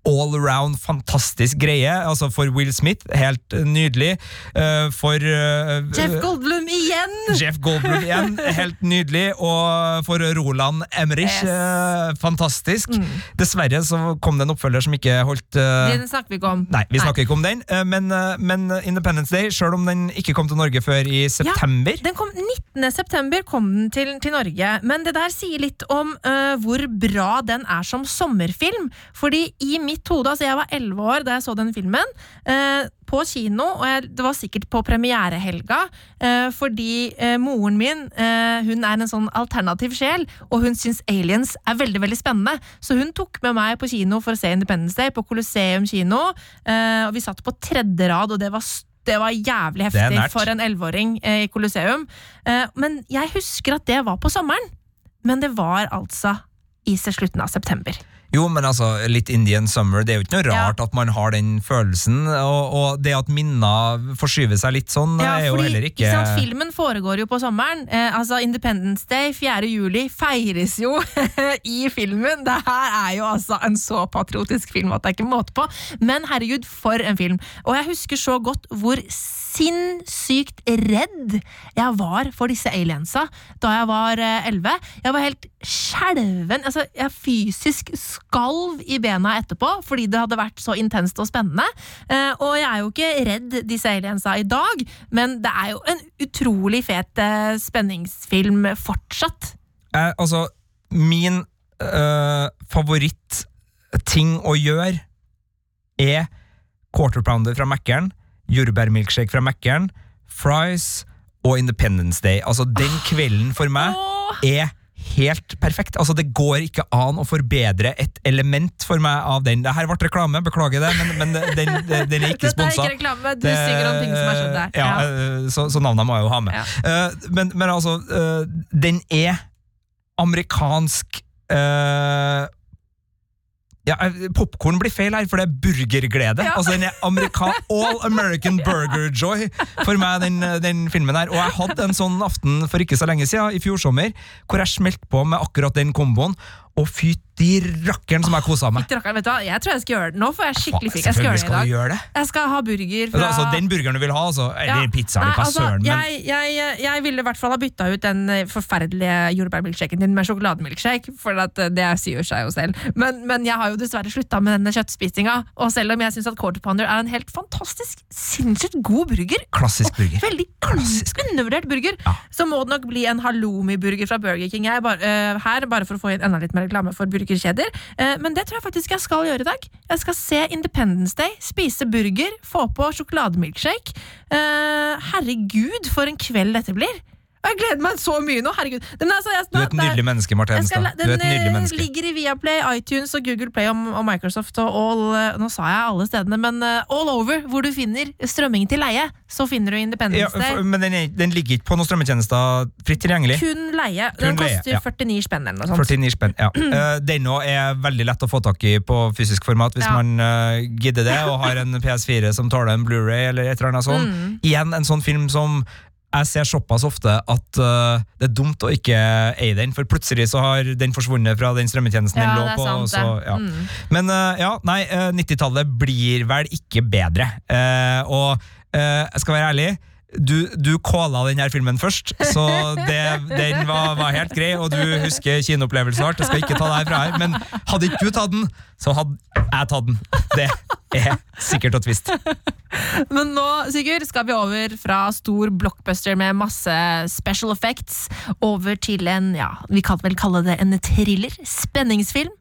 all around fantastisk greie. Altså For Will Smith, helt nydelig. Eh, for eh, Jeff Goldblum igjen! Jeff Goldblum igjen, helt nydelig. Og for Roland Emrich, Yes. fantastisk. fantastisk. Dessverre så kom det en oppfølger som ikke holdt eh, Den snakker vi ikke om. Nei, vi snakker ikke om den, eh, men, eh, men Independence Day, selv om den ikke kom til Norge før i september Ja, den kom 19. september kom den til, til Norge, men det der sier litt om uh, hvor bra den er som sommerfilm. Fordi i mitt hode, altså jeg var 11 år da jeg så den filmen, Eh, på kino, og jeg, det var sikkert på premierehelga, eh, fordi eh, moren min øh, hun er en sånn alternativ sjel, og hun syns aliens er veldig veldig spennende. Så hun tok med meg på kino for å se Independence Day på Colosseum kino, øh, og vi satt på tredje rad, og det var det var jævlig heftig for en elleveåring eh, i Colosseum. Eh, men jeg husker at det var på sommeren. Men det var altså i slutten av september. Jo, men altså, litt Indian summer, det er jo ikke noe rart at man har den følelsen. Og, og det at minner forskyver seg litt sånn, er jo heller ikke, sant, Filmen foregår jo på sommeren. Eh, altså Independence Day 4. juli feires jo i filmen. Det her er jo altså en så patriotisk film at det er ikke måte på. Men herregud, for en film! Og jeg husker så godt hvor sinnssykt redd jeg var for disse aliensa da jeg var elleve. 11. Jeg var helt skjelven. Altså, jeg fysisk skalv i bena etterpå fordi det hadde vært så intenst og spennende. Eh, og jeg er jo ikke redd disse aliensa i dag, men det er jo en utrolig fet eh, spenningsfilm fortsatt. Eh, altså, min favoritt favorittting å gjøre er quarter pounder fra Mækkern, jordbærmilkshake fra Mækkern, fries og Independence Day. Altså, den kvelden for meg er helt perfekt. Altså, det går ikke an å forbedre et element for meg av den. Det her ble reklame, beklager det, men, men den, den er ikke Dette er ikke reklame, du synger om ting som er sånn der. Ja, Ja. eh, Så, så navnet må jeg jo ha med. Eh, men, men altså, uh, den er amerikansk eh, ja, Popkorn blir feil her, for det er burgerglede. Altså den er amerika All American Burger Joy for meg, den, den filmen her. Og jeg hadde en sånn aften for ikke så lenge siden, i fjor sommer, hvor jeg smelte på med akkurat den komboen. Og fytti rakkeren som jeg kosa meg. Rakkeren, vet du hva? Jeg tror jeg skal gjøre det. Nå får jeg skikkelig fikk. Jeg skal gjøre det i dag. Jeg skal ha burger fra Altså, den burgeren du vil ha, altså. Eller Ja. pizza, eller hva altså, søren. Men jeg, jeg, jeg ville i hvert fall ha bytta ut den eh, forferdelige jordbærmilkshaken din med sjokolademilkshake, for at eh, det sier seg jo selv. Men, men jeg har jo dessverre slutta med denne kjøttspisinga, og selv om jeg syns at Quarter Pounder er en helt fantastisk, sinnssykt god burger, klassisk burger. veldig undervurdert burger, så må det nok bli en halloumi-burger fra Burger King jeg, bare, uh, her, bare for å få inn enda litt mer reklame for burgerkjeder. Eh, men det tror jeg faktisk jeg skal gjøre i dag. Jeg skal se Independence Day, spise burger, få på sjokolademilkshake. Eh, herregud, for en kveld dette blir! Jeg gleder meg så mye nå! herregud. Men altså, jeg, du er et nydelig menneske, Marte Hedenstad. den nydelig eh, ligger i Viaplay, iTunes og Google Play og, og Microsoft og all eh, Nå sa jeg alle stedene, men uh, all over hvor du finner strømming til leie, så finner du Independence Ja, for, men den, er, den ligger ikke på noen strømmetjenester fritt tilgjengelig. Kun leie. Kun Den leie, koster ja. 49 spenn eller noe sånt. 49 spenn, ja. uh, den òg er veldig lett å få tak i på fysisk format hvis Ja. man uh, gidder det, og har en PS4 som tåler en Blu-ray eller et eller annet sånt. Mm. Igjen en sånn film som jeg ser såpass ofte at uh, det er dumt å ikke eie den, for plutselig så har den forsvunnet fra den strømmetjenesten Ja, den lå på. sant, så, ja. Mm. Men uh, ja, nei, eh, 90-tallet blir vel ikke bedre. Uh, og eh, jeg skal være ærlig, du, du calla denne filmen først, så det, den var, var helt grei, og du husker kinoopplevelsen vår. Jeg skal ikke ta deg fra her, men hadde ikke du tatt den, så hadde jeg tatt den. Det er sikkert og tvist. Men nå Sigurd, skal vi over fra stor blockbuster med masse special effects over til en, ja, vi kan vel kalle det en thriller? Spenningsfilm?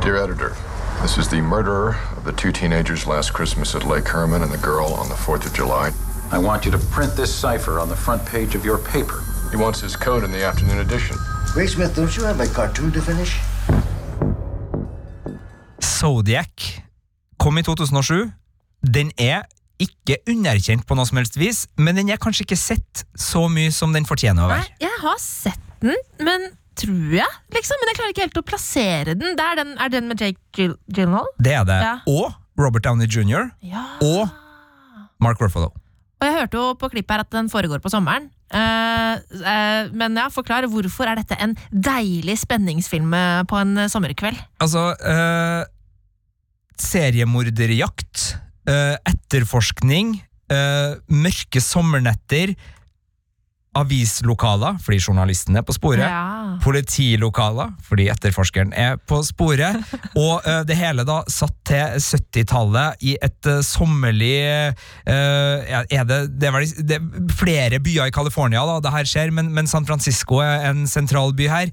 Dear editor, this is the murderer of the two teenagers last Christmas at Lake Herman and the girl on the 4th of July. I want you to print this cipher on the front page of your paper. He wants his code in the afternoon edition. Ray Smith, don't you have a cartoon to finish? Zodiac kom i 2007. Den er ikke underkjent på noe som helst vis, men den er kanskje ikke sett så mye som den fortjener å Nei, jeg har sett den, men tror jeg, liksom. Men jeg klarer ikke helt å plassere den. Det er, den, er den med Jake Gyll- Gyllenhaal? Det er det. Ja. Og Robert Downey jr. Ja. og Mark Ruffalo. Og jeg hørte jo på klippet her at den foregår på sommeren. Uh, uh, men ja, forklar, hvorfor er dette en deilig spenningsfilm eh, på en sommerkveld? Altså uh, Seriemorderjakt, etterforskning, mørke sommernetter, avislokaler fordi journalisten er på sporet, Ja. politilokaler fordi etterforskeren er på sporet, og eh, det hele da satt til 70-tallet i et eh, sommerlig eh, er det, det, er vel, det er flere byer i California da det her skjer, men, men San Francisco er en sentral by her.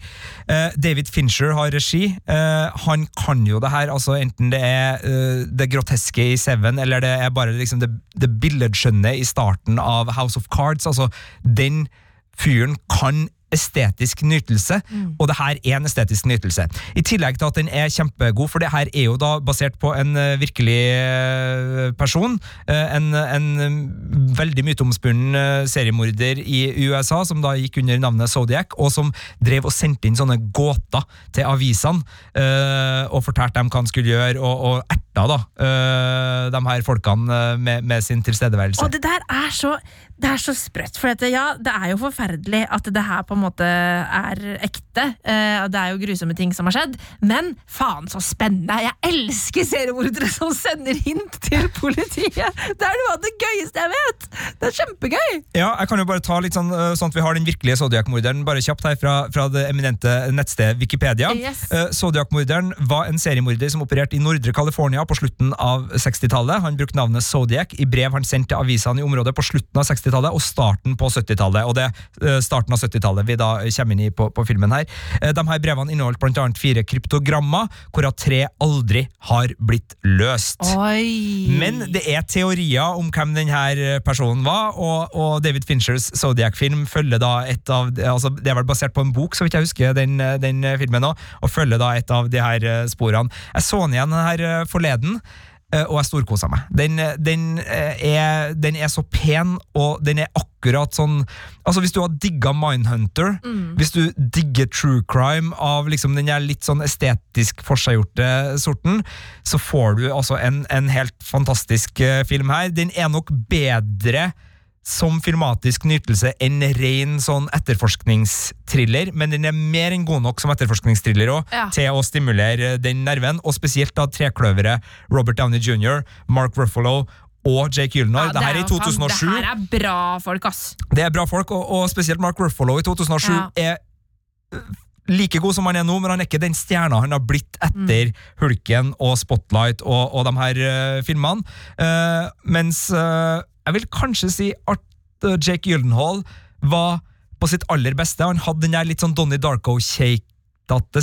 David Fincher har regi. Han kan jo det her, altså enten det er det groteske i Seven, eller det er bare liksom det, det billedskjønne i starten av House of Cards. altså den fyren kan estetisk nytelse, og det her er en estetisk nytelse. I tillegg til at den er kjempegod, for det her er jo da basert på en eh, virkelig eh, person. eh, En, en veldig myteomspunnen seriemorder i USA, som da gikk under navnet Zodiac, og som drev og sendte inn sånne gåter til avisene, og fortalte dem hva han skulle gjøre, og, og erta da de her folkene med, med sin tilstedeværelse. Og det der er så, det er så sprøtt. For dette, ja, det er jo forferdelig at det her på en måte er ekte. eh, det er jo grusomme ting som har skjedd. Men faen, så spennende! Jeg elsker seriemordere som sender hint til politiet! Det er noe av det gøyeste jeg vet! Det er kjempegøy! Ja, jeg kan jo bare ta litt sånn, øh, sånn at vi har den virkelige Zodiac-morderen bare kjapt her fra, fra det eminente nettstedet Wikipedia. Yes. Eh, Zodiac-morderen var en seriemorder som opererte i Nordre California på slutten av 60-tallet. Han brukte navnet Zodiac i brev han sendte til avisene i området på slutten av 60-tallet og starten på 70-tallet. Og det eh, starten av 70-tallet vi da kommer inn i på, på filmen her. Eh, De her brevene inneholdt annet fire kryptogrammer, hvorav tre aldri har blitt løst. Oi! Men det er teorier om hvem denne personen var, og, og David Finchers Zodiac-film følger da et av altså Det er vel basert på en bok, så vidt jeg husker, den, den filmen òg, og følger da et av de her eh, sporene. Jeg så den igjen her forleden. Eh, Og jeg storkosa meg. Den, den, eh, er, den er så pen, og den er akkurat sånn Altså Hvis du har digga Mindhunter, hvis du digger true crime av liksom den litt sånn estetisk forseggjorte sorten, så får du altså en, en helt fantastisk eh, film her. Den er nok bedre som filmatisk nytelse enn ren sånn etterforskningsthriller, men den er mer enn god nok som etterforskningsthriller òg, Ja. til å stimulere den nerven, og spesielt da trekløveret Robert Downey jr., Mark Ruffalo og Jake Gyllenhaal. det her er i 2007. Det her er bra folk, ass! Det er bra folk, og, og spesielt Mark Ruffalo i 2007 Ja. er like god som han er nå, men han er ikke den stjerna han har blitt etter Hulken og Spotlight og, og de her uh, filmene. Uh, mens øh, jeg vil kanskje si at øh, Jake Gyllenhaal var på sitt aller beste. Han hadde den der litt sånn Donnie Darko-shake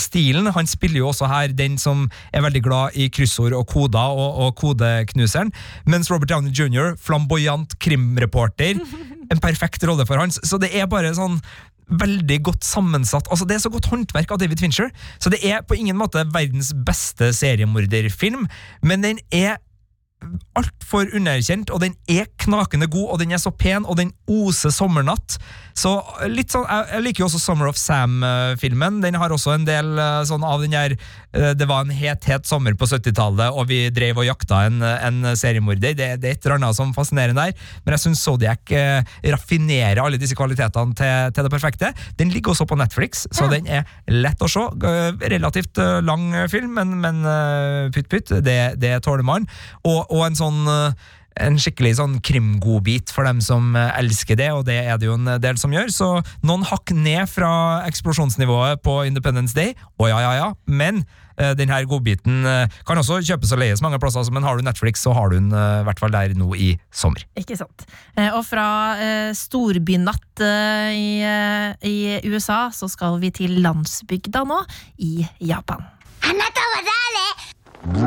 stilen. Han spiller jo også her den som er veldig glad i kryssord og koder og, og kodeknuseren. Mens Robert Downey jr., flamboyant krimreporter, en perfekt rolle for hans. Så det er bare sånn veldig godt sammensatt. Altså Det er så godt håndverk av David Fincher. Så det er på ingen måte verdens beste seriemorderfilm, men den er altfor underkjent, og den er knakende god, og den er så pen, og den oser sommernatt. Så litt sånn, Jeg, liker jo også Summer of Sam-filmen. Den har også en del eh, sånn av den der eh, Det var en het, het sommer på 70-tallet, og vi drev og jakta en, en seriemorder. Det, det er et eller annet som fascinerer der, men jeg syns Zodiac eh, raffinerer alle disse kvalitetene til, til det perfekte. Den ligger også på Netflix, så den er lett å se. Relativt eh, lang film, men, men pytt pytt, det, det tåler man. Og, og en sånn eh, en skikkelig sånn krimgodbit for dem som eh, elsker det, og det er det jo en del som gjør. Så noen hakk ned fra eksplosjonsnivået på Independence Day, å ja, ja, ja, men eh, den her godbiten eh, kan også kjøpes og leies mange plasser, men har du Netflix, så har du den eh, i hvert fall der nå i sommer. Ikke sant. Eh, Og fra eh, storbynatt eh, i, eh, i USA så skal vi til landsbygda nå, i Japan. あなたは誰 今日 今日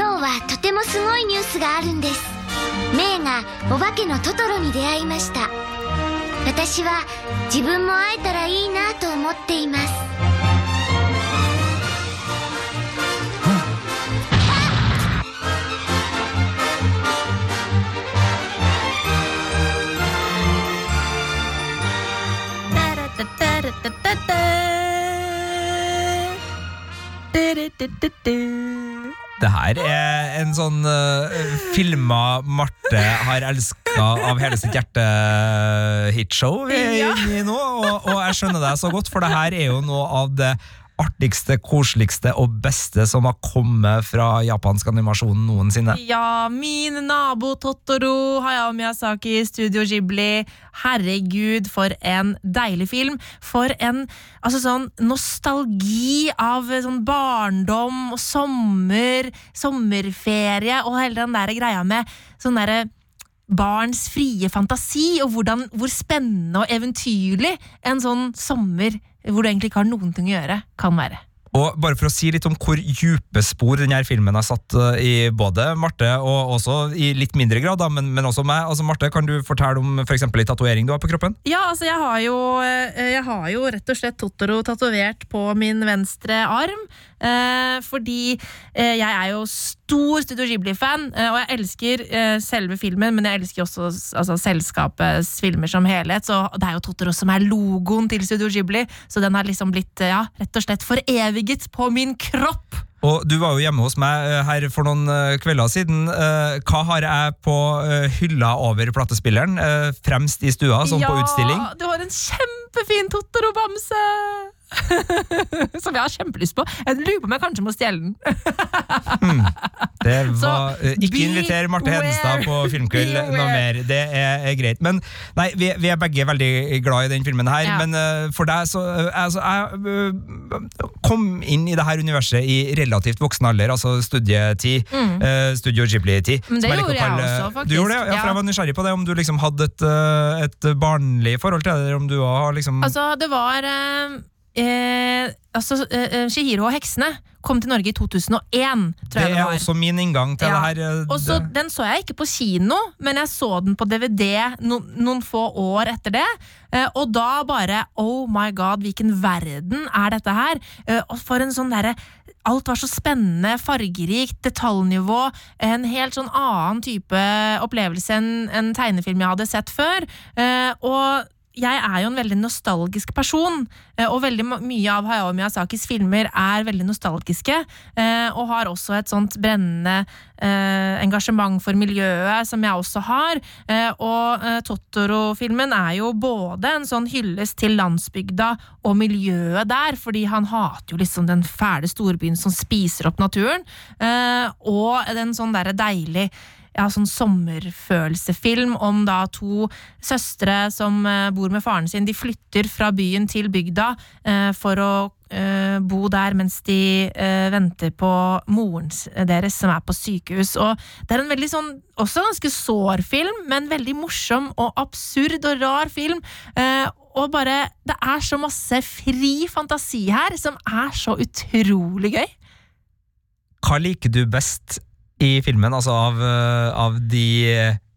はとてもすごいニュースがあるんです。メイがお化けのトトロに出会いました。私は自分も会えたらいいなと思っています。Det her er en sånn uh, filma Marte har elska av hele sitt hjerte hitshow vi er inne i nå, og, og jeg skjønner deg så godt, for det her er jo noe av det artigste, koseligste og beste som har kommet fra japansk animasjon noensinne. Ja, min nabo Totoro, Hayao Miyazaki, Studio Ghibli. Herregud, for en deilig film. For en altså sånn nostalgi av sånn barndom og sommer, sommerferie og hele den der greia med sånn derre barns frie fantasi, og hvordan, hvor spennende og eventyrlig en sånn sommer hvor du egentlig ikke har noen ting å gjøre, kan være. Og bare for å si litt om hvor djupe spor denne filmen har satt uh, i både Marte og også i litt mindre grad, da, men, men også meg. Altså, Marte, kan du fortelle om for eksempel en tatovering du har på kroppen? Ja, altså jeg har jo, eh, jeg har jo rett og slett Totoro tatovert på min venstre arm. Eh, fordi eh, jeg er jo stor Studio Ghibli-fan, eh, og jeg elsker eh, selve filmen, men jeg elsker også altså, selskapets filmer som helhet. Så det er jo Totoro som er logoen til Studio Ghibli, så den har liksom blitt eh, ja, rett og slett foreviget på min kropp. Og du var jo hjemme hos meg her for noen kvelder siden. Hva har jeg på hylla over platespilleren? Fremst i stua, sånn på utstilling? Ja, du har en kjempefin Totoro-bamse! som jeg har kjempelyst på. Jeg lurer på om jeg kanskje må stjele den. Det var, eh, ikke inviter Marte Hedenstad på filmkveld noe mer. Det er, er greit. Men nei, vi, vi er begge veldig glad i den filmen her. Ja. Men uh, for deg, så uh, altså, Jeg kom inn i det her universet i relativt voksen alder, altså studietid. Mm. Studio Ghibli-tid. Men det jeg gjorde jeg også, faktisk. Du gjorde det? Ja, for Ja. jeg var nysgjerrig på det. Om du liksom hadde et, et barnlig forhold til det, eller om du var liksom Altså, det var eh, eh, Altså, eh, eh, Shihiro og heksene kom til Norge i 2001, tror Det jeg det er var. også min inngang til Ja. det her. Også, det- Den så jeg ikke på kino, men jeg så den på DVD no, noen få år etter det. Eh, og da bare Oh my god, hvilken verden er dette her? Eh, og for en sånn derre Alt var så spennende, fargerikt, detaljnivå. En helt sånn annen type opplevelse enn en tegnefilm jeg hadde sett før. Eh, og jeg er jo en veldig nostalgisk person, eh, og veldig mye av Hayao Miyazakis filmer er veldig nostalgiske, eh, og har også et sånt brennende eh, engasjement for miljøet, som jeg også har. Og Totoro-filmen er jo både en sånn hyllest til landsbygda og miljøet der, fordi han hater jo liksom den fæle storbyen som spiser opp naturen, og en sånn derre deilig ja, sånn sommerfølelsefilm om da to søstre som eh, bor med faren sin. De flytter fra byen til bygda eh, for å eh, bo der mens de venter på moren deres som er på sykehus. Og det er en veldig sånn, også ganske sår film, men veldig morsom og absurd og rar film. Og bare, det er så masse fri fantasi her, som er så utrolig gøy. Hva liker du best i filmen, altså av, eh, av de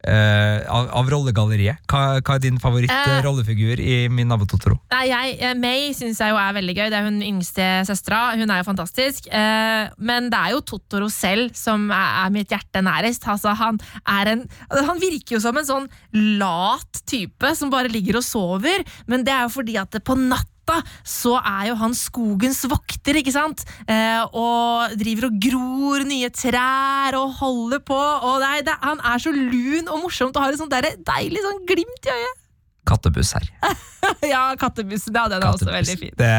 Uh, av, av rollegalleriet? Hva, hva er din favorittrollefigur favoritt-rollefigur i Min nabo Totoro? Nei, jeg, eh, May syns jeg jo er veldig gøy. Det er hun yngste søstera. Hun er jo fantastisk. Uh, men det er jo Totoro selv som er, er mitt hjerte nærest. Altså, han, en, han virker jo som en sånn lat type som bare ligger og sover, men det er jo fordi at det på natta så er jo han skogens vokter, ikke sant? Eh, og driver og gror nye trær og holder på. Og nei, det, han er så lun og morsomt og har et sånt der deilig sånn glimt i øyet. Kattebuss her. ja, kattebuss. Ja, den er også veldig fin. Det,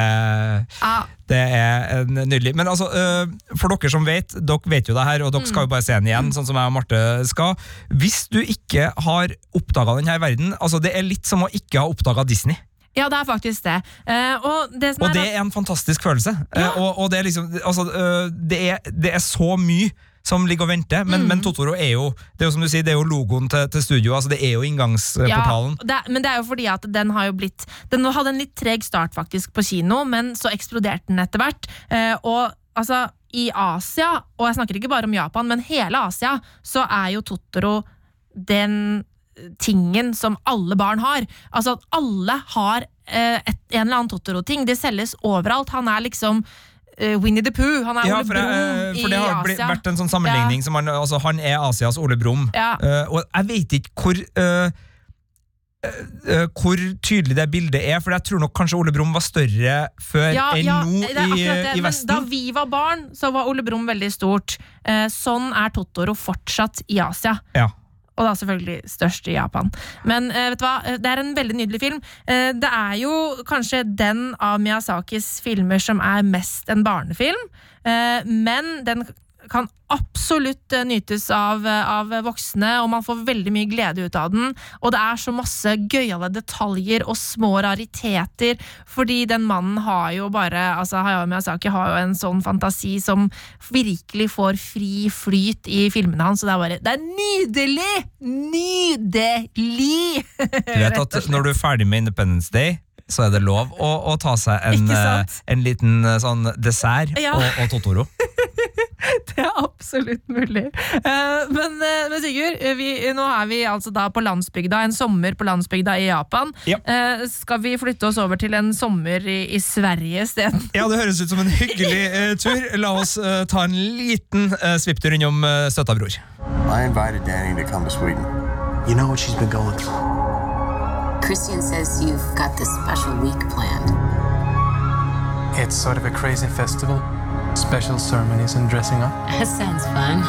ah. det er en nydelig. Men altså, øh, for dere som vet, dere vet jo det her, og dere skal jo bare se den igjen, sånn som jeg og Marte skal. Hvis du ikke har oppdaga denne verden, altså det er litt som å ikke ha oppdaga Disney. Ja, det er faktisk det. Uh, og det som Og er det er en fantastisk følelse. Eh, og, og det er liksom altså, uh, det, er, det er så mye som ligger og venter, men, Mm. men Totoro er jo det er jo som du sier, det er jo logoen til, til studio. altså Det er jo inngangsportalen. Ja, men det er jo fordi at den har jo blitt Den hadde en litt treg start faktisk på kino, men så eksploderte den etter hvert. Og altså, i Asia, og jeg snakker ikke bare om Japan, men hele Asia, så er jo Totoro den tingen som alle barn har. Altså at alle har eh, et, en eller annen Totoro-ting. Det selges overalt. Han er liksom eh, Winnie the Pooh. Han er Ja, Ole for, Brumm jeg, i for det har Asia. vært en sånn sammenligning som han, altså, han er Asias Ole Brumm. Ja. Uh, og jeg vet ikke hvor uh, Uh, hvor tydelig det bildet er, for jeg tror nok kanskje Ole Brumm var større før Ja, enn ja, nå i, i Vesten. da vi var barn, så var Ole Brumm veldig stort. Uh, sånn er Totoro fortsatt i Asia. Ja. Og da selvfølgelig størst i Japan. Men uh, vet du hva, Eh, det er en veldig nydelig film. Uh, det er jo kanskje den av Miyazakis filmer som er mest en barnefilm, uh, men den kan absolutt eh, nytes av, eh, av voksne, og man får veldig mye glede ut av den. Og det er så masse gøyale detaljer og små rariteter, fordi den mannen har jo bare altså Hayao Miyazaki har jo en sånn fantasi som virkelig får fri flyt i filmene hans, og det er bare Det er nydelig! Nydelig! Du vet at når du er ferdig med Independence Day, så er det lov å, å ta seg en, eh, en liten sånn dessert Ja. og, og Totoro. Det er absolutt mulig. Eh, men, eh, men Sigurd, eh, vi, nå er vi altså da på landsbygda, en sommer på landsbygda i Japan. Ja. skal vi flytte oss over til en sommer i, i Sverige isteden? Ja, det høres ut som en hyggelig eh, tur. La oss eh, ta en liten uh, svipptur innom uh, støtta bror. I invited Danny to come to Sweden. You know what she's been going through. Christian says you've got this special week planned. It's sort of a crazy festival. Special ceremonies and dressing up. That sounds fun.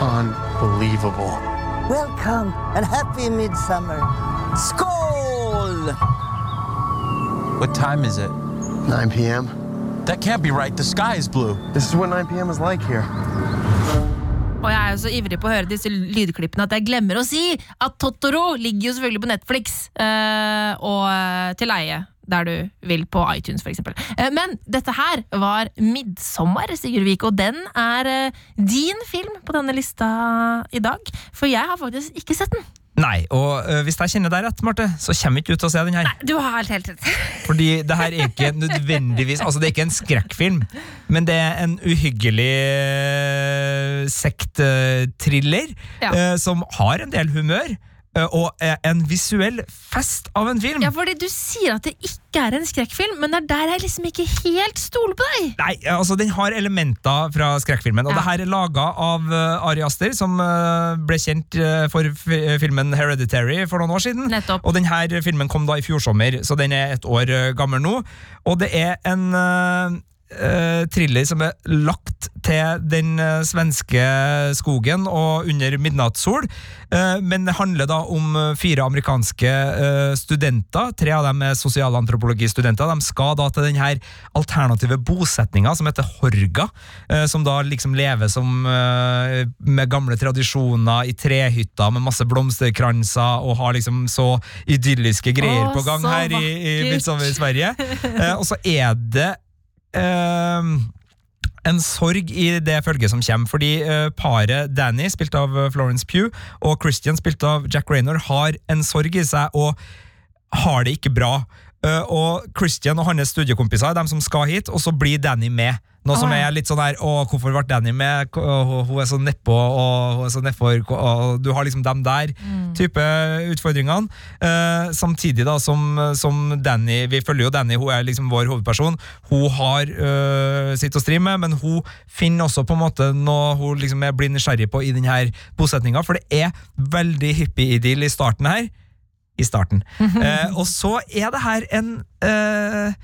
Unbelievable. Welcome and happy midsummer. Skål! What time is it? 9 p.m. That can't be right. The sky is blue. This is what 9 p.m. is like here. Og jeg er jo så ivrig på å høre disse lydklippene at jeg glemmer å si at Totoro ligger jo selvfølgelig på Netflix eh, og eh, til leie. Der du vil, på iTunes f.eks. Uh, men dette her var 'Midtsommer', Sigurd Vik, og den er eh, din film på denne lista i dag. For jeg har faktisk ikke sett den. Nei, og eh, hvis jeg kjenner deg rett, Marte, så kommer ikke du til å se den her. Nei, Du har helt, helt rett. Fordi det her er ikke nødvendigvis Altså, det er ikke en skrekkfilm, men det er en uhyggelig eh, sektthriller Ja. eh, som har en del humør. Eh, Og er en visuell fest av en film. Ja, fordi Du sier at det ikke er en skrekkfilm, men det er der jeg liksom ikke helt stoler på deg. Nei, altså Den har elementer fra skrekkfilmen. Og Ja. det her er laga av eh, Ari Aster, som eh, ble kjent eh, for filmen Hereditary for noen år siden. Og den her filmen kom da i fjor sommer, så den er et år eh, gammel nå. Og det er en eh, thriller som er lagt til den uh, svenske skogen og under midnattssol. Uh, men det handler da om fire amerikanske studenter. Tre av dem er sosialantropologistudenter. De skal da til den her alternative bosetninga som heter Horga, som da liksom lever som med gamle tradisjoner i trehytter med masse blomsterkranser og har liksom så idylliske greier Åh, på gang her i, i i Sverige. Og så er det eh, en sorg i det følget som kommer, fordi eh, paret Danny, spilt av eh, Florence Pugh, og Christian, spilt av Jack Raynor, har en sorg i seg og har det ikke bra. Eh, og Christian og hans studiekompiser er de som skal hit, og så blir Danny med. Noe som er litt sånn her Å, hvorfor ble Danny med? Hun er så nedpå, og hun er så nedfor, og du har liksom dem der. Type utfordringene. Eh, samtidig da som, som Danny Vi følger jo Danny, hun er liksom vår hovedperson. Hun har øh, sitt å stri med, men hun finner også på en måte noe hun liksom er blir nysgjerrig på i denne bosetninga, for det er veldig hippie-idyll i starten her. I starten. Eh, og så er det her en eh,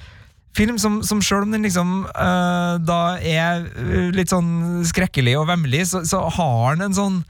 film som, som selv om den liksom eh, da er eh, litt sånn skrekkelig og vemmelig, så, så har den en sånn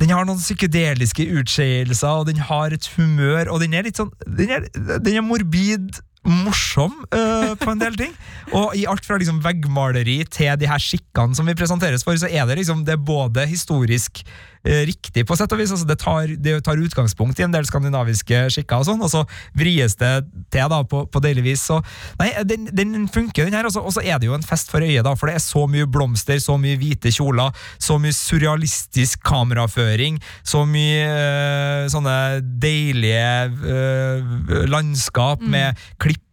den har noen psykedeliske utskeielser, og den har et humør, og den er litt sånn Den er, den er morbid. Morsom eh, på en del ting. Og i alt fra liksom veggmaleri til de her skikkene som vi presenteres for, så er det liksom Det er både historisk riktig, på sett og vis. Altså det, tar, det tar utgangspunkt i en del skandinaviske skikker, og sånn, og så vries det til da på, på deilig vis. Så, nei, den, den funker, den her. Og så er det jo en fest for øyet, da, for det er så mye blomster, så mye hvite kjoler, så mye surrealistisk kameraføring, så mye øh, sånne deilige øh, landskap med klipper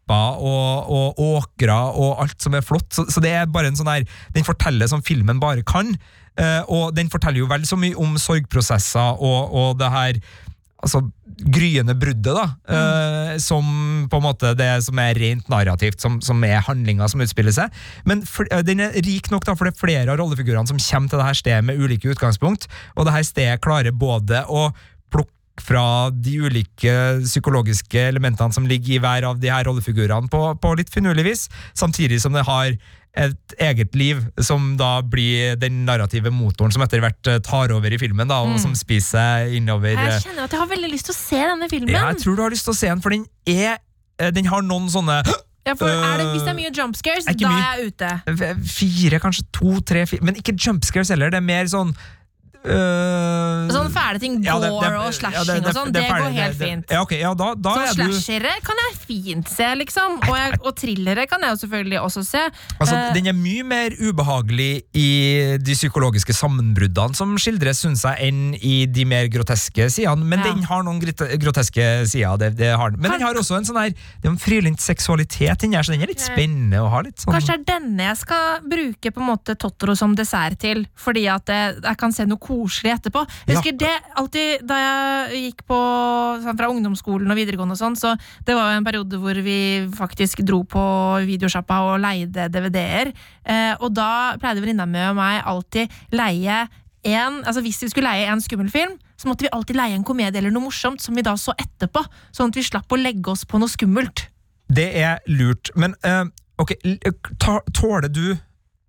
og, og åkrer og alt som er flott. Så, så det er bare en sånn her Den forteller som filmen bare kan. Eh, og den forteller jo vel så mye om sorgprosesser og, og det her altså, gryende bruddet, da. eh, som på en måte det som er rent narrativt, som, som er handlinga som utspiller seg. Men for, eh, den er rik nok, da, for det er flere av rollefigurene som kommer til det her stedet med ulike utgangspunkt, og det her stedet klarer både å fra de ulike psykologiske elementene som ligger i hver av de her rollefigurene på, på litt finurlig vis, samtidig som det har et eget liv, som da blir den narrative motoren som etter hvert eh, tar over i filmen, da, og Mm. som spiser innover eh, Jeg kjenner at jeg har veldig lyst til å se denne filmen. Ja, jeg tror du har lyst til å se den, for den er eh, Den har noen sånne Ja, for er det, Hvis det er øh, mye jump scares, er da mye. er jeg ute. Fire, kanskje to, tre, fire Men ikke jump scares heller, det er mer sånn øh, Sånn fæle ting, ja, det- det- og ja, slashing og sånn, det går helt fint. Ja, okay, ja, da, da så du slashere kan jeg fint se, liksom. Og, jeg, og thrillere kan jeg jo selvfølgelig også se. Altså, uh, Den er mye mer ubehagelig i de psykologiske sammenbruddene som skildres, syns jeg, enn i de mer groteske sidene. Men den har noen groteske sider. Det, det. Men den har også en sånn her Det er en frylynt seksualitet inni her, så den er litt spennende å ha. litt sånn Kanskje det er denne jeg skal bruke på en måte Totoro som dessert til, fordi at jeg, jeg kan se noe koselig etterpå. Jeg husker det alltid Da jeg gikk på sånn, fra ungdomsskolen og videregående og sånn, så det var jo en periode hvor vi faktisk dro på videosjappa og leide DVD-er. Eh, og da pleide venninna mi og meg alltid leie en, altså Hvis vi skulle leie en skummel film, så måtte vi alltid leie en komedie eller noe morsomt som vi da så etterpå, sånn at vi slapp å legge oss på noe skummelt. Det er lurt. Men uh, ok, tåler du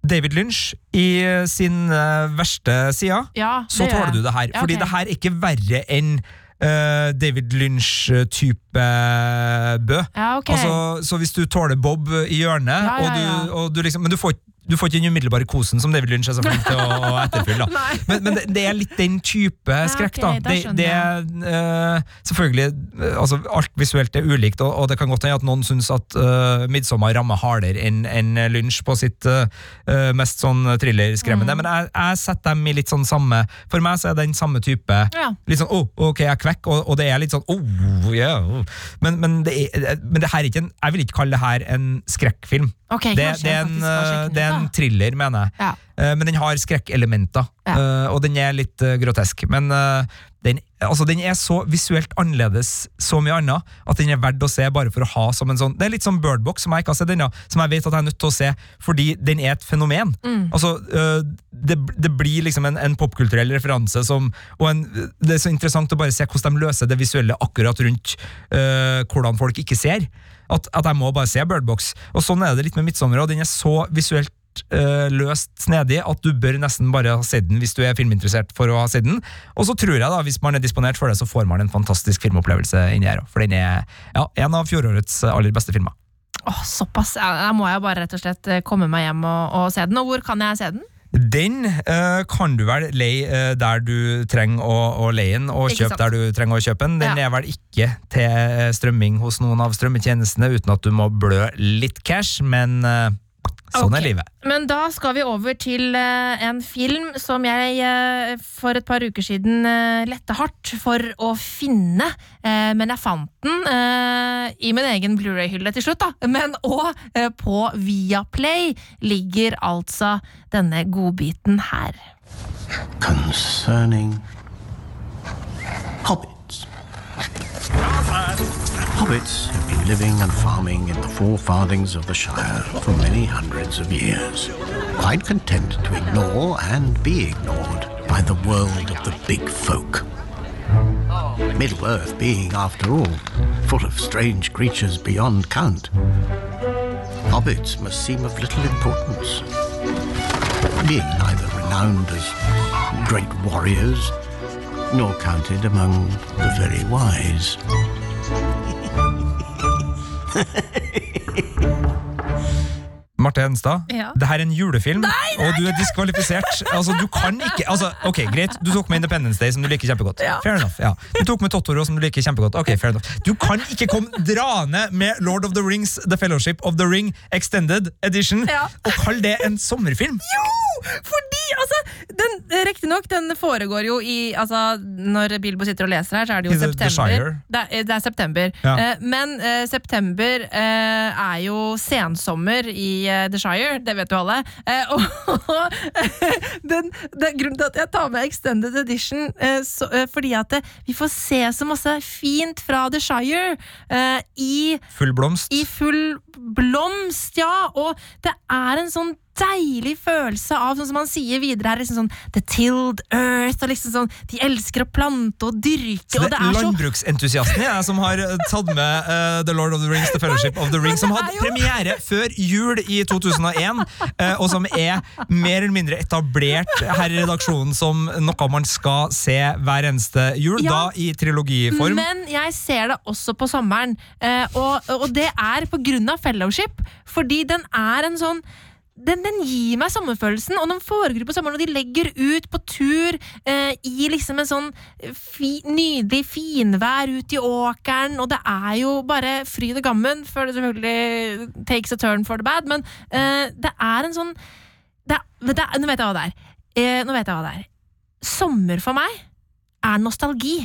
David Lynch i eh, sin eh, verste side, Ja, så tåler du det her. Ja, Fordi det her er ikke verre enn uh, David Lynch-type Bø. Ja, okay. Altså, så hvis du tåler Bob i hjørnet, Ja, ja, og du, og du liksom, men du får, du får ikke den umiddelbare kosen som David Lynch er så flink til å, å etterfylle. Men, men det, det er litt den type skrekk, da. Det, det er uh, selvfølgelig eh, altså, Alt visuelt er ulikt, og, og det kan godt hende at noen syns at uh, 'Midtsommer' rammer hardere enn en Lynch på sitt eh, eh, mest sånn thrillerskremmende. Mm. Men jeg, jeg setter dem i litt sånn samme For meg så er den samme type Ja. Litt sånn oh, ok, jeg er kvekk, og, og det er litt sånn oh, yeah, oh. Men, men, det er, men det her er ikke en, jeg vil ikke kalle det her en skrekkfilm. Okay, det, det, er en, eh, det er en thriller, mener jeg. Ja. Eh, Men den har skrekkelementer, eh, og den er litt eh, grotesk. Men eh, den, altså, den er så visuelt annerledes så mye annet at den er verdt å se bare for å ha som en sånn Det er litt som Birdbox, som jeg ikke har sett ennå, som jeg vet at jeg er nødt til å se, fordi den er et fenomen. Mm. Altså, eh, det, det blir liksom en, en popkulturell referanse som Og en, det er så interessant å bare se hvordan de løser det visuelle akkurat rundt eh, hvordan folk ikke ser. At, at jeg må bare se Birdbox. Og sånn er det litt med Midtsommer, og den er så visuelt eh, løst snedig at du bør nesten bare ha sett den hvis du er filminteressert for å ha sett den. Og så tror jeg da, hvis man er disponert for det, så får man en fantastisk filmopplevelse inni her. For den er ja, en av fjorårets aller beste filmer. Åh, såpass. Da må jeg bare rett og slett eh, komme meg hjem og, og se den. Og hvor kan jeg se den? Den uh, kan du vel leie uh, der du trenger å, å leie den, og kjøpe der du trenger å kjøpe den. Den Ja. er vel ikke til strømming hos noen av strømmetjenestene uten at du må blø litt cash, men eh, sånn okay. er livet. Men da skal vi over til eh, en film som jeg eh, for et par uker siden uh, lette hardt for å finne. Eh, men jeg fant den eh, i min egen Blu-ray-hylle til slutt, da. Men òg eh, på Viaplay ligger altså denne godbiten her. concerning hobbits. Hobbits have been living and farming in the four farthings of the Shire for many hundreds of years, quite content to ignore and be ignored by the world of the big folk. Middle Earth being, after all, full of strange creatures beyond count. Hobbits must seem of little importance, being neither renowned as great warriors nor counted among the very wise. Marte Henstad, Ja. det her er en julefilm, Nei, er og du er diskvalifisert. Altså, du kan ikke altså, Ok, Greit, du tok med Independence Day, som du liker kjempegodt. Ja. Fair enough, ja. Du tok med Totoro, som du liker kjempegodt. Ok, fair enough. Du kan ikke komme draende med Lord of the Rings, The Fellowship of the Ring Extended Edition, Ja. og kalle det en sommerfilm! Jo! Fordi, Riktignok, den foregår jo i altså, Når Bilbo sitter og leser her, så er det jo the- the september. Shire. Det er, det er september. Ja. Eh, men eh, september eh, er jo sensommer i eh, The Shire, det vet jo alle. Eh, og den, den, grunnen til at jeg tar med Extended Edition, eh, så, fordi at vi får se så masse fint fra The Shire i Full blomst. i full blomst, ja! Og det er en sånn deilig følelse av, sånn som han sier videre her, liksom sånn The tilled earth, og liksom sånn De elsker å plante og dyrke, Så og det det er så... landbruksentusiasten jeg, som har eh, tatt med uh, The Lord of the Rings, The Fellowship of the Ring, som hadde premiere før jul i 2001, uh, og som er mer eller mindre etablert her i redaksjonen som noe man skal se hver eneste jul, Ja. da i trilogiform. Men jeg ser det også på sommeren, uh, og, og det er på grunn av fellowship, fordi den er en sånn den, den gir meg sommerfølelsen, og den foregår på sommeren, og de legger ut på tur eh, i liksom en sånn fi, nydelig finvær ut i åkeren, og det er jo bare fryd og gammen, før det selvfølgelig takes a turn for the bad, men eh, det er en sånn det det Nå vet jeg hva det er. Eh, nå vet jeg hva det er. Sommer for meg er nostalgi.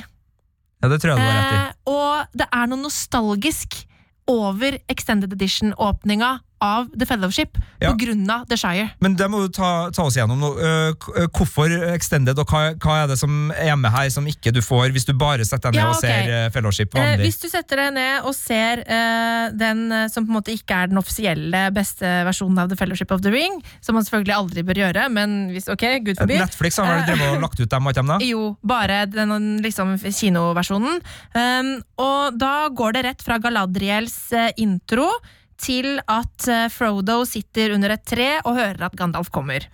Ja, det tror jeg du har rett i. Eh, og det er noe nostalgisk over Extended Edition-åpninga av The Fellowship Ja. av The Shire. Men det må du ta, ta oss gjennom nå. Eh, eh, Hvorfor Extended, og hva, hva er det som er med her som ikke du får hvis du bare setter deg ned Ja, og ok. ser eh, Fellowship vanlig? hvis du setter deg ned og ser uh, den som på en måte ikke er den offisielle beste versjonen av The Fellowship of the Ring, som man selvfølgelig aldri bør gjøre, men hvis, ok, gud forbi. Netflix har vel drevet og lagt ut dem, har de da? Jo, bare den liksom, kinoversjonen. Um, og da går det rett fra Galadriels intro til at eh, Frodo sitter under et tre og hører at Gandalf kommer.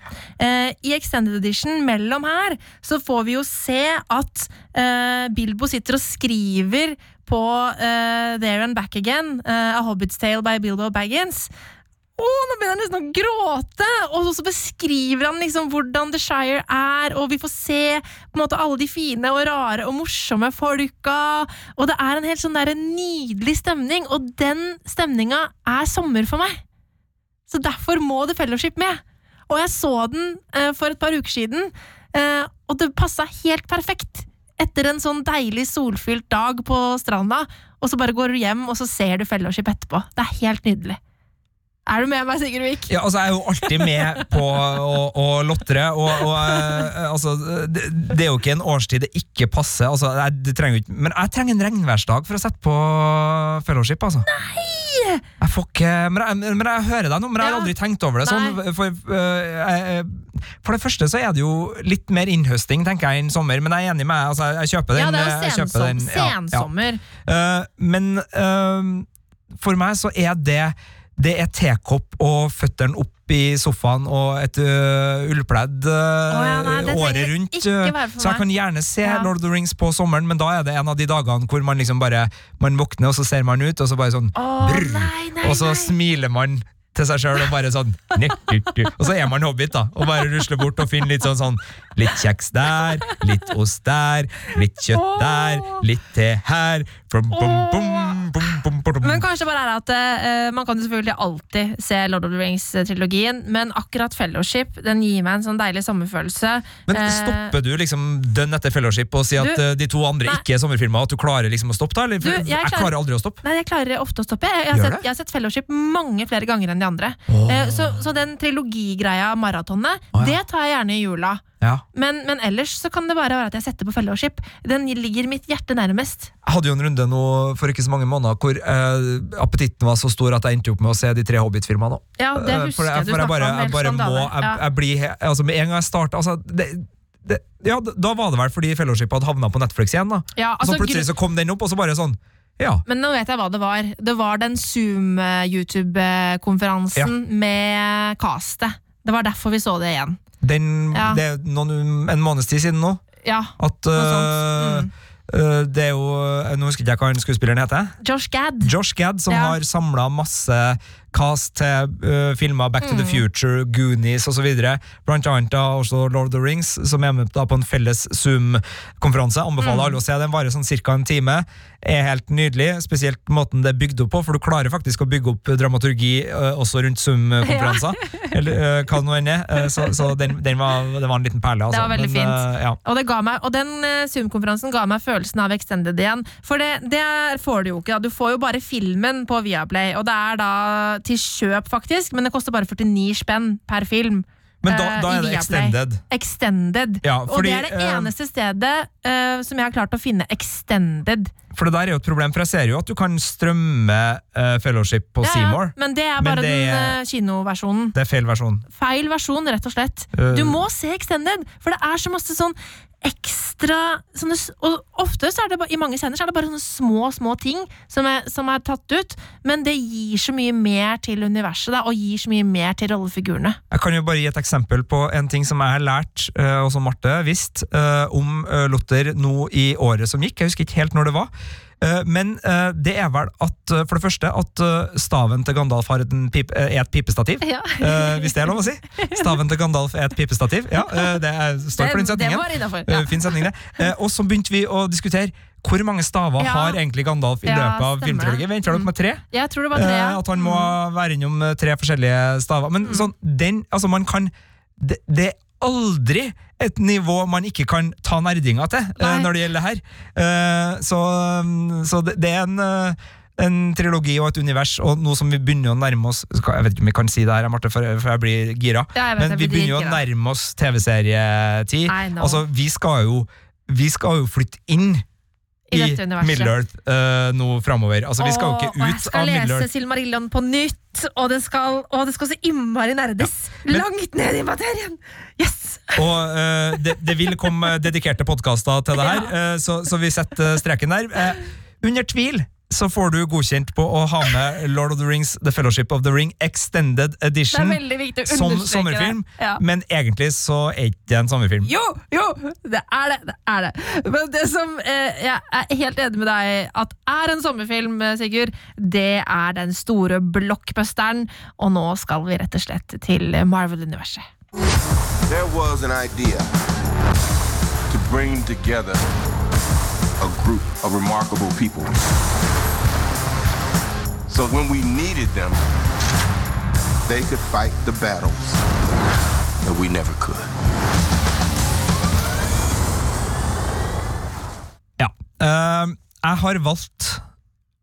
Eh, I Extended Edition mellom her så får vi jo se at eh, Bilbo sitter og skriver på There and Back Again, A Hobbit's Tale by Bilbo Baggins. Han nesten å gråte! Og så beskriver han liksom hvordan The Shire er, og vi får se på en måte alle de fine og rare og morsomme folka. Og det er en helt sånn der nydelig stemning, og den stemninga er sommer for meg. Så derfor må The Fellowship med. Og jeg så den eh, for et par uker siden, eh, og det passa helt perfekt. Etter en sånn deilig solfylt dag på stranda, og så bare går du hjem, og så ser du Fellowship etterpå. Det er helt nydelig. Er du med meg, Sigurd Vik? Ja, altså Jeg er jo alltid med på å, å lotre, og, og uh, altså, det, det er jo ikke en årstid det ikke passer. Altså, jeg, det trenger ikke, men jeg trenger en regnværsdag for å sette på fellowship. altså. Nei! Jeg får ikke, men, jeg, men jeg hører deg nå, men jeg har aldri tenkt over det. sånn, for, uh, for det første så er det jo litt mer innhøsting tenker jeg, enn sommer, men jeg er enig med deg. Altså, jeg kjøper den. Ja, det er jo sensom, den, ja, ja. sensommer. Eh, men eh, for meg så er det det er tekopp og føttene opp i sofaen og et uh, ullpledd uh, ja, nei, året rundt. øh, så jeg kan gjerne se Ja. Lord of the Rings på sommeren, men da er det en av de dagene hvor man liksom bare Man våkner, og så ser man ut, og så bare sånn oh, brr, nei, nei, Og så smiler man til seg sjøl og bare sånn. Og så er man hobbit, da, og bare rusler bort og finner litt sånn sånn Litt kjeks der, litt ost der, litt kjøtt der, litt te her bum, bum, bum, bum. Men kanskje bare er at uh, Man kan jo selvfølgelig alltid se Lord of the Rings-trilogien, men akkurat Fellowship den gir meg en sånn deilig sommerfølelse. Men Eh, stopper du liksom dønn etter fellowship og sier at Du- eh, de to andre Nei. ikke er sommerfilmer, at du klarer liksom å stoppe da? Eller? Du, jeg, jeg jeg, klarer- klarer aldri å stoppe. Nei, jeg klarer ofte å stoppe. Jeg, jeg, har, sett, jeg har sett Fellowship mange flere ganger enn de andre. Oh. Uh, så, så den trilogigreia, maratonet, oh, ja. det tar jeg gjerne i jula. Ja. Men, men ellers så kan det bare være at jeg setter på Fellowship. Den ligger mitt hjerte nærmest. Jeg hadde jo en runde nå for ikke så mange måneder hvor eh, appetitten var så stor at jeg endte opp med å se de tre Hobbit-filmene. òg. Ja, det Eh, husker for jeg for bare, Jeg bare må, skandale. jeg, jeg blir, altså Med en gang jeg starta altså, det, det, ja, da var det vel fordi fellowshipet hadde havna på Netflix igjen. da Ja, Og så altså, plutselig så kom den opp, og så bare sånn Ja. Men nå vet jeg hva det var. Det var den Zoom-YouTube-konferansen med castet. Det var derfor vi så det igjen. Den, Ja. Det er noen, en måneds tid siden nå. Ja, At noe sånt. Mm. Øh, det er jo øh, Nå husker jeg ikke hva han skuespilleren heter. Josh Gad. Josh Gad, som Ja. har samla masse cast til uh, filmer Back to the Mm. Future, Goonies osv. Blant annet da også Lord of the Rings, som er med da på en felles Zoom-konferanse. Anbefaler Mm. alle å se. Den varer sånn ca. en time. Er helt nydelig, spesielt måten det er bygd opp på, for du klarer faktisk å bygge opp dramaturgi uh, også rundt Zoom-konferanser. Eller uh, hva det nå enn er. Så så den, den var, den, var en liten perle, altså. Det var veldig Men, fint. ja. Og, meg, og den Zoom-konferansen ga meg følelsen av Extended igjen. For det, det får du jo ikke. Da. Du får jo bare filmen på Viaplay, og det er da til kjøp, faktisk, men det koster bare 49 spenn per film. Men da, eh, da er det extended. Extended. Ja, og det er det eh, eneste stedet uh, som jeg har klart å finne extended. For det der er jo et problem, for jeg ser jo at du kan strømme uh, Fellowship på Ja, ja, Seymour. men det er bare det den eh, kinoversjonen. Det er feil versjon. Feil versjon, rett og slett. Du må se Extended, for det er så masse sånn ekstra sånne, Og ofte så er det i mange scener så er det bare sånne små, små ting som er, som er tatt ut, men det gir så mye mer til universet, da, og gir så mye mer til rollefigurene. Jeg kan jo bare gi et eksempel på en ting som jeg har lært, eh, og som Marte visste, eh, om eh, Luther nå i året som gikk. Jeg husker ikke helt når det var. Eh, Men eh, det er vel at, eh, for det første, at staven til Gandalf har pip, er et pipestativ. Ja. Hvis det er lov å si. Staven til Gandalf er et pipestativ. Ja, det er, står for den setningen. var ja. Fin setning, det. Og så begynte vi å diskutere hvor mange staver Ja. har egentlig Gandalf i Ja, løpet av filmtrilogien. Venter dere med tre? Jeg tror det var tre. Eh, ja. at han må være innom tre forskjellige staver. Men sånn, den, altså man kan det, det aldri et nivå man ikke kan ta nerdinga til uh, når det gjelder her. Uh, så um, så det, det er en eh, en trilogi og et univers, og nå som vi begynner å nærme oss Jeg vet ikke om vi kan si det her, Marte, for, for jeg blir gira. Ja, jeg vet Men vi begynner jo å nærme oss TV-serietid. Altså, vi skal jo Vi skal jo flytte inn I i. Middle-earth uh, nå framover. Altså, vi skal jo ikke og jeg ut skal av lese Middle-earth. Silmarillion på nytt, og det skal, og det skal så innmari nerdes. men- Langt ned i materien! Yes! Og uh, det, det vil komme dedikerte podkaster til det her, uh, så, så vi setter streken der. Eh, under tvil så får du godkjent på å ha med Lord of the Rings The Fellowship of the Ring Extended Edition som sommerfilm. Ja. men egentlig så er ikke det en sommerfilm. Jo, jo! Det er det. det er det. Men det som eh, jeg er helt enig med deg at er en sommerfilm, eh, Sigurd, det er den store blockbusteren. Og nå skal vi rett og slett til Marvel-universet. There was an idea to bring together a group of remarkable people. So when we needed them, they could fight the battles that we never could. Ja. Uh, jeg har valgt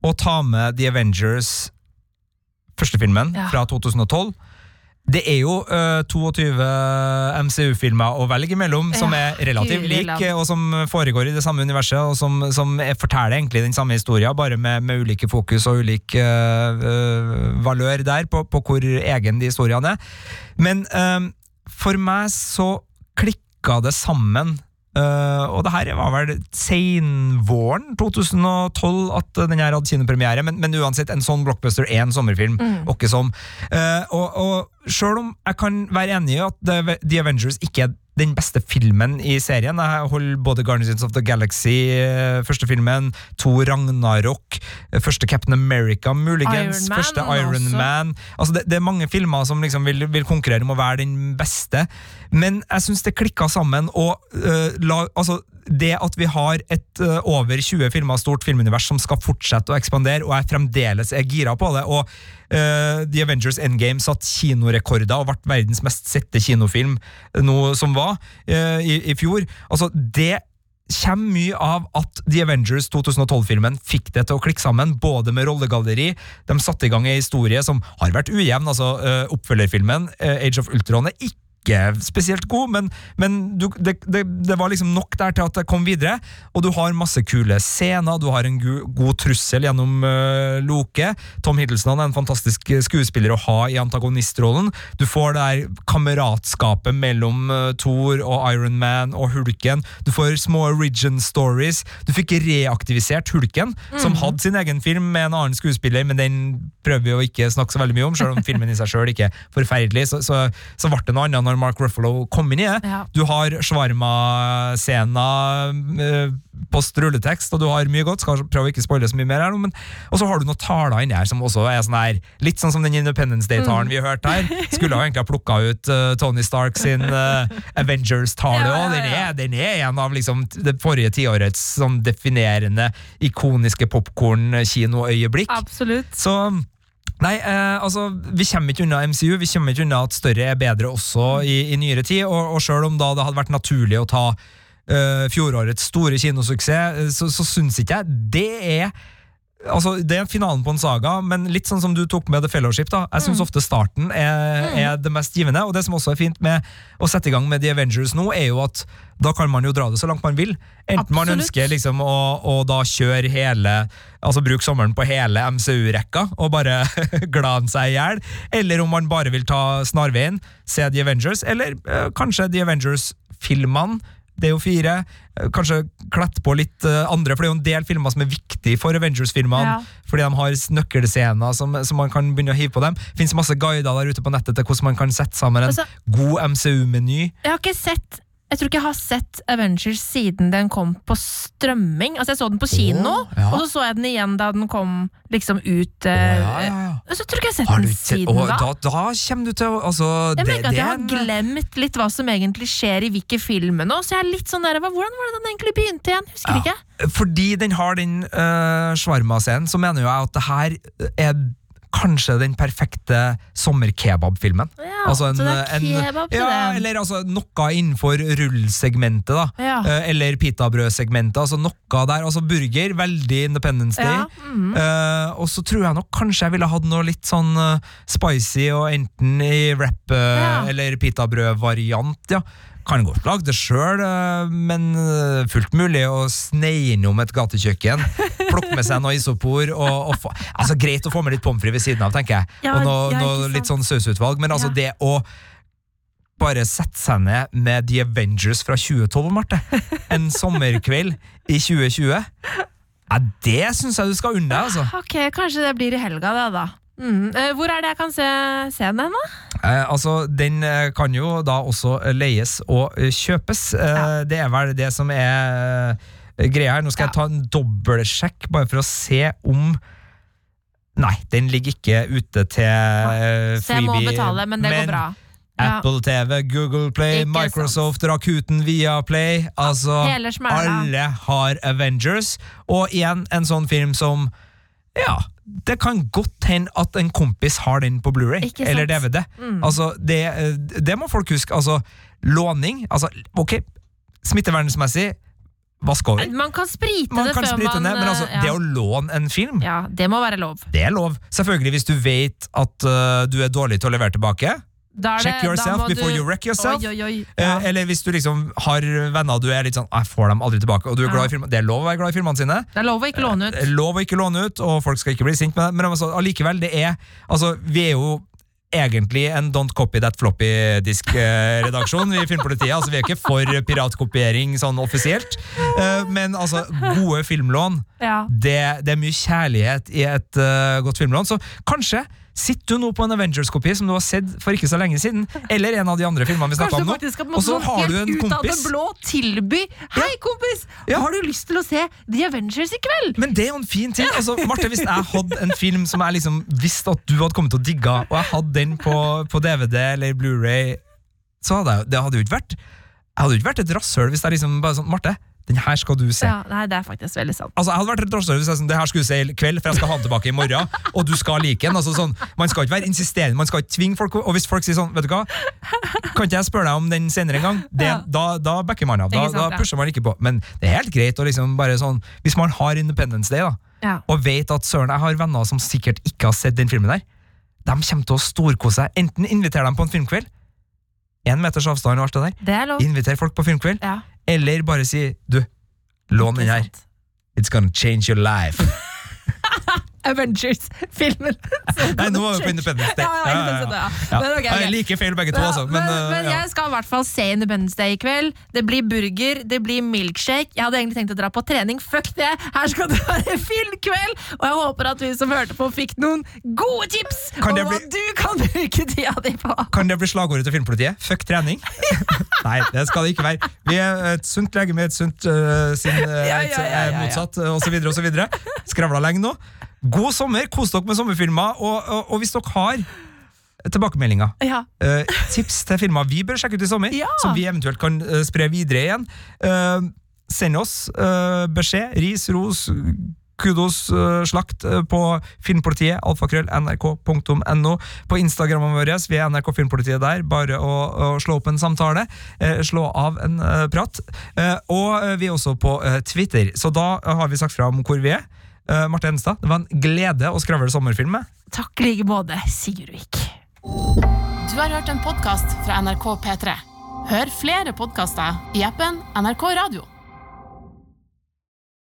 å ta med The Avengers, første filmen, Ja. fra 2012. Det er jo uh, 22 MCU-filmer å velge mellom, som Ja, er relativt like, og som foregår i det samme universet, og som, som er- forteller egentlig den samme historien, bare med, med ulike fokus og ulik uh, uh, valør der, på, på hvor egen de historiene er. Men eh, for meg så klikka det sammen. Eh, og det her var vel senvåren 2012 at uh, den her hadde kinopremiere, men, men uansett, en sånn blockbuster er en sommerfilm. Mm. Ikke som. Uh, og, og sjøl om jeg kan være enig i at The, The Avengers ikke er den beste filmen i serien. Jeg holder både Guardians of the Galaxy, eh, første filmen, to Ragnarok, første Captain America, muligens, Iron Man første Iron også. Man. Altså det, det er mange filmer som liksom vil, vil konkurrere om å være den beste, men jeg syns det klikka sammen. og uh, la, altså, det at vi har et uh, over 20 filmer stort filmunivers som skal fortsette å ekspandere, og jeg fremdeles er gira på det, og uh, The Avengers Endgame satt kinorekorder og ble verdens mest sette kinofilm nå som var uh, i, i fjor. Altså, det kommer mye av at The Avengers 2012-filmen fikk det til å klikke sammen, både med rollegalleri De satte i gang en historie som har vært ujevn. altså Oppfølgerfilmen, Age of Ultron, er ikke spesielt god, men, men du, det, det, det var liksom nok der til at det kom videre. Og du har masse kule scener, du har en god trussel gjennom uh, Loke. Tom Hiddleston er en fantastisk skuespiller å ha i antagonistrollen. Du får det der kameratskapet mellom uh, Thor og Iron Man og Hulken. Du får små origin stories. Du fikk reaktivisert Hulken, som Mhm. hadde sin egen film med en annen skuespiller, men den prøver vi å ikke snakke så veldig mye om, selv om filmen i seg sjøl ikke er forferdelig. Så, så, så ble det noe annet når Mark Ruffalo kom inn i det. Ja. Du har shawarma-scener, på post rulletekst, og du har mye godt. Skal prøve å ikke spoile så mye mer her men Og så har du noen taler inni her som også er sånn her Litt sånn som den Independence Day-talen Mm. vi har hørt her. Skulle jo egentlig ha plukka ut uh, Tony Stark sin uh, Avengers-tale òg. Den, den er en av liksom det forrige tiårets sånn definerende, ikoniske popkorn-kinoøyeblikk. Absolutt. Så Nei, eh, altså, vi kommer ikke unna MCU. Vi kommer ikke unna at større er bedre også i, i nyere tid. Og, og selv om da det hadde vært naturlig å ta eh, fjorårets store kinosuksess, eh, så, så syns ikke jeg det er Altså, Det er finalen på en saga, men litt sånn som du tok med The Fellowship. da Jeg syns Mm. ofte starten er, er det mest givende. Og det som også er fint med å sette i gang med The Avengers nå, er jo at da kan man jo dra det så langt man vil. Enten man ønsker liksom å, å da kjøre hele Altså bruke sommeren på hele MCU-rekka og bare glane seg i hjel, eller om man bare vil ta snarveien, se The Avengers, eller øh, kanskje The Avengers-filmene. Det er jo fire. Eh, Kanskje klett på litt eh, andre, for det er jo en del filmer som er viktige for Avengers-filmene. Ja. Fordi de har nøkkelscener som, som man kan begynne å hive på dem. Fins masse guider der ute på nettet til hvordan man kan sette sammen en Altså- god MCU-meny. Jeg har ikke sett jeg tror ikke jeg har sett Avengers siden den kom på strømming. Altså Jeg så den på kino, oh, ja. og så så jeg den igjen da den kom liksom ut. eh, ja, ja, ja. Så tror ikke jeg har sett Har den siden oh, da. da, da kommer du til å altså, Jeg merker at jeg har glemt litt hva som egentlig skjer i hvilke filmer nå. Så jeg er litt sånn der, Hvordan var det den egentlig begynte igjen? Husker ikke. Fordi den har den uh, shawarma-scenen, så mener jeg at det her er kanskje den perfekte sommerkebabfilmen. Ja, så det er en- kebab til ja, den. Eller altså noe innenfor rullsegmentet, da. Ja. Eh, eller pitabrødsegmentet. Altså noe der. Altså burger, veldig Independence Day. Ja, mm -hmm. uh, og så tror jeg nok kanskje jeg ville hatt noe litt sånn eh, spicy, og enten i wrap eh, Ja. eller pitabrødvariant, ja. Kan godt lage det sjøl, men eh, fullt mulig å sneie innom et gatekjøkken. Plukke med seg noe isopor. Og, og få, altså Greit å få med litt pommes frites ved siden av, tenker jeg. Ja, og noe, ja, noe litt sånn sausutvalg. Men altså det å bare sette seg ned med The Avengers fra 2012, Marte. En sommerkveld i 2020. Ja, det syns jeg du skal unne deg, altså. Ok, Kanskje det blir i helga, det, da. Mm. Eh, Hvor er det jeg kan se, se den hen, da? Eh, altså, Den eh, kan jo da også eh, leies og kjøpes. Eh, Det er vel det som er greia her. Nå skal jeg ta en dobbeltsjekk, bare for å se om Nei, den ligger ikke ute til eh, Så jeg må betale, men det går bra. Apple TV, Google Play, Ikke Microsoft, Rakuten Viaplay Altså, alle har Avengers. Og igjen, en sånn film som Ja, det kan godt hende at en kompis har den på Blu-ray eller DVD. Mm. Altså, det, det må folk huske. Altså, låning altså, Ok, smittevernmessig vask over. Man kan sprite Man det kan før sprite man ned, men altså, eh, ja. det å låne en film ja, det må være lov. det er lov. Selvfølgelig hvis du vet at uh, du er dårlig til å levere tilbake. Det- Check yourself before du- you wreck yourself. Oi, oi, oi. Eh, eller hvis du liksom har venner du er litt sånn Jeg får dem aldri tilbake, og du er glad i filmer. Det er lov å være glad i filmene sine. Det er lov å ikke låne ut. Er Lov å ikke låne ut, og folk skal ikke bli sint med det. Men altså, allikevel, det er Altså, vi er jo egentlig en Don't Copy That Floppy-disk-redaksjon i Filmpolitiet. Altså, vi er ikke for piratkopiering sånn offisielt, Eh, men altså, gode filmlån Ja. det, det er mye kjærlighet i et uh, godt filmlån. Så kanskje sitter du nå på en Avengers-kopi som du har sett for ikke så lenge siden, eller en av de andre filmene vi snakka om nå, og så har du en kompis blå tilby Hei, kompis! Har du lyst til å se The Avengers i kveld? Men det er jo en fin ting. Altså, Marte, Hvis jeg hadde en film som jeg liksom visste at du hadde kommet til å digge, og jeg hadde den på, på DVD eller Blu-ray, så hadde jeg, det hadde jo ikke vært Jeg hadde jo ikke vært et rasshøl hvis jeg liksom bare sånn Marte, den her skal du se. Ja, nei, det er faktisk veldig sant. Altså, Jeg hadde vært et rasshøl hvis jeg sånn, det her skulle du se i kveld, for jeg skal ha den tilbake i morgen, og du skal like den. Altså, sånn, man skal ikke være insisterende, man skal ikke tvinge folk. Og hvis folk sier sånn, vet du hva, kan ikke jeg spørre deg om den senere en gang? Det, da, da backer man av. Da, sant, da pusher man ikke på. Men det er helt greit å liksom bare sånn Hvis man har Independence Day, da, Ja. og vet at søren, jeg har venner som sikkert ikke har sett den filmen der, de kommer til å storkose seg. Enten inviter dem på en filmkveld, én meters avstand og alt det der, Det er lov. inviter folk på filmkveld, Ja. eller bare si du, lån den her. It's gonna change your life. Avengers-filmen. Nei, nå er vi på Independence Day. Ja, Independence Day, ja. Men feil begge to, altså. Men, Men, uh, men jeg skal i hvert fall se Independence Day i kveld. Det blir burger, det blir milkshake. Jeg hadde egentlig tenkt å dra på trening. Fuck det! Her skal det være filmkveld! Og jeg håper at vi som hørte på, fikk noen gode tips Kan om hva bli- du kan bruke tida di på. Kan det bli slagordet til filmpolitiet? Fuck trening? Nei, det skal det ikke være. Vi er et sunt legeme, et sunt uh, sinn, uh, Ja, ja, ja, ja, motsatt, osv., videre. Skravla lenge nå. God sommer, kos dere med sommerfilmer, og, og, og hvis dere har tilbakemeldinger Ja. uh, tips til filmer vi bør sjekke ut i sommer, som vi eventuelt kan uh, spre videre igjen. uh, send oss beskjed, ris, ros, kudos, slakt på filmpolitiet, alfakrøll, nrk.no. På Instagrammen vår, vi er NRK Filmpolitiet der, bare å, å slå opp en samtale, eh, slå av en eh, prat. Eh, og vi er også på Twitter, så da har vi sagt fra om hvor vi er. Eh, Marte Henstad, det var en glede å skravle sommerfilm med. Takk i like måte, Sigurdvik. Du har hørt en podkast fra NRK P3. Hør flere podkaster i appen NRK Radio.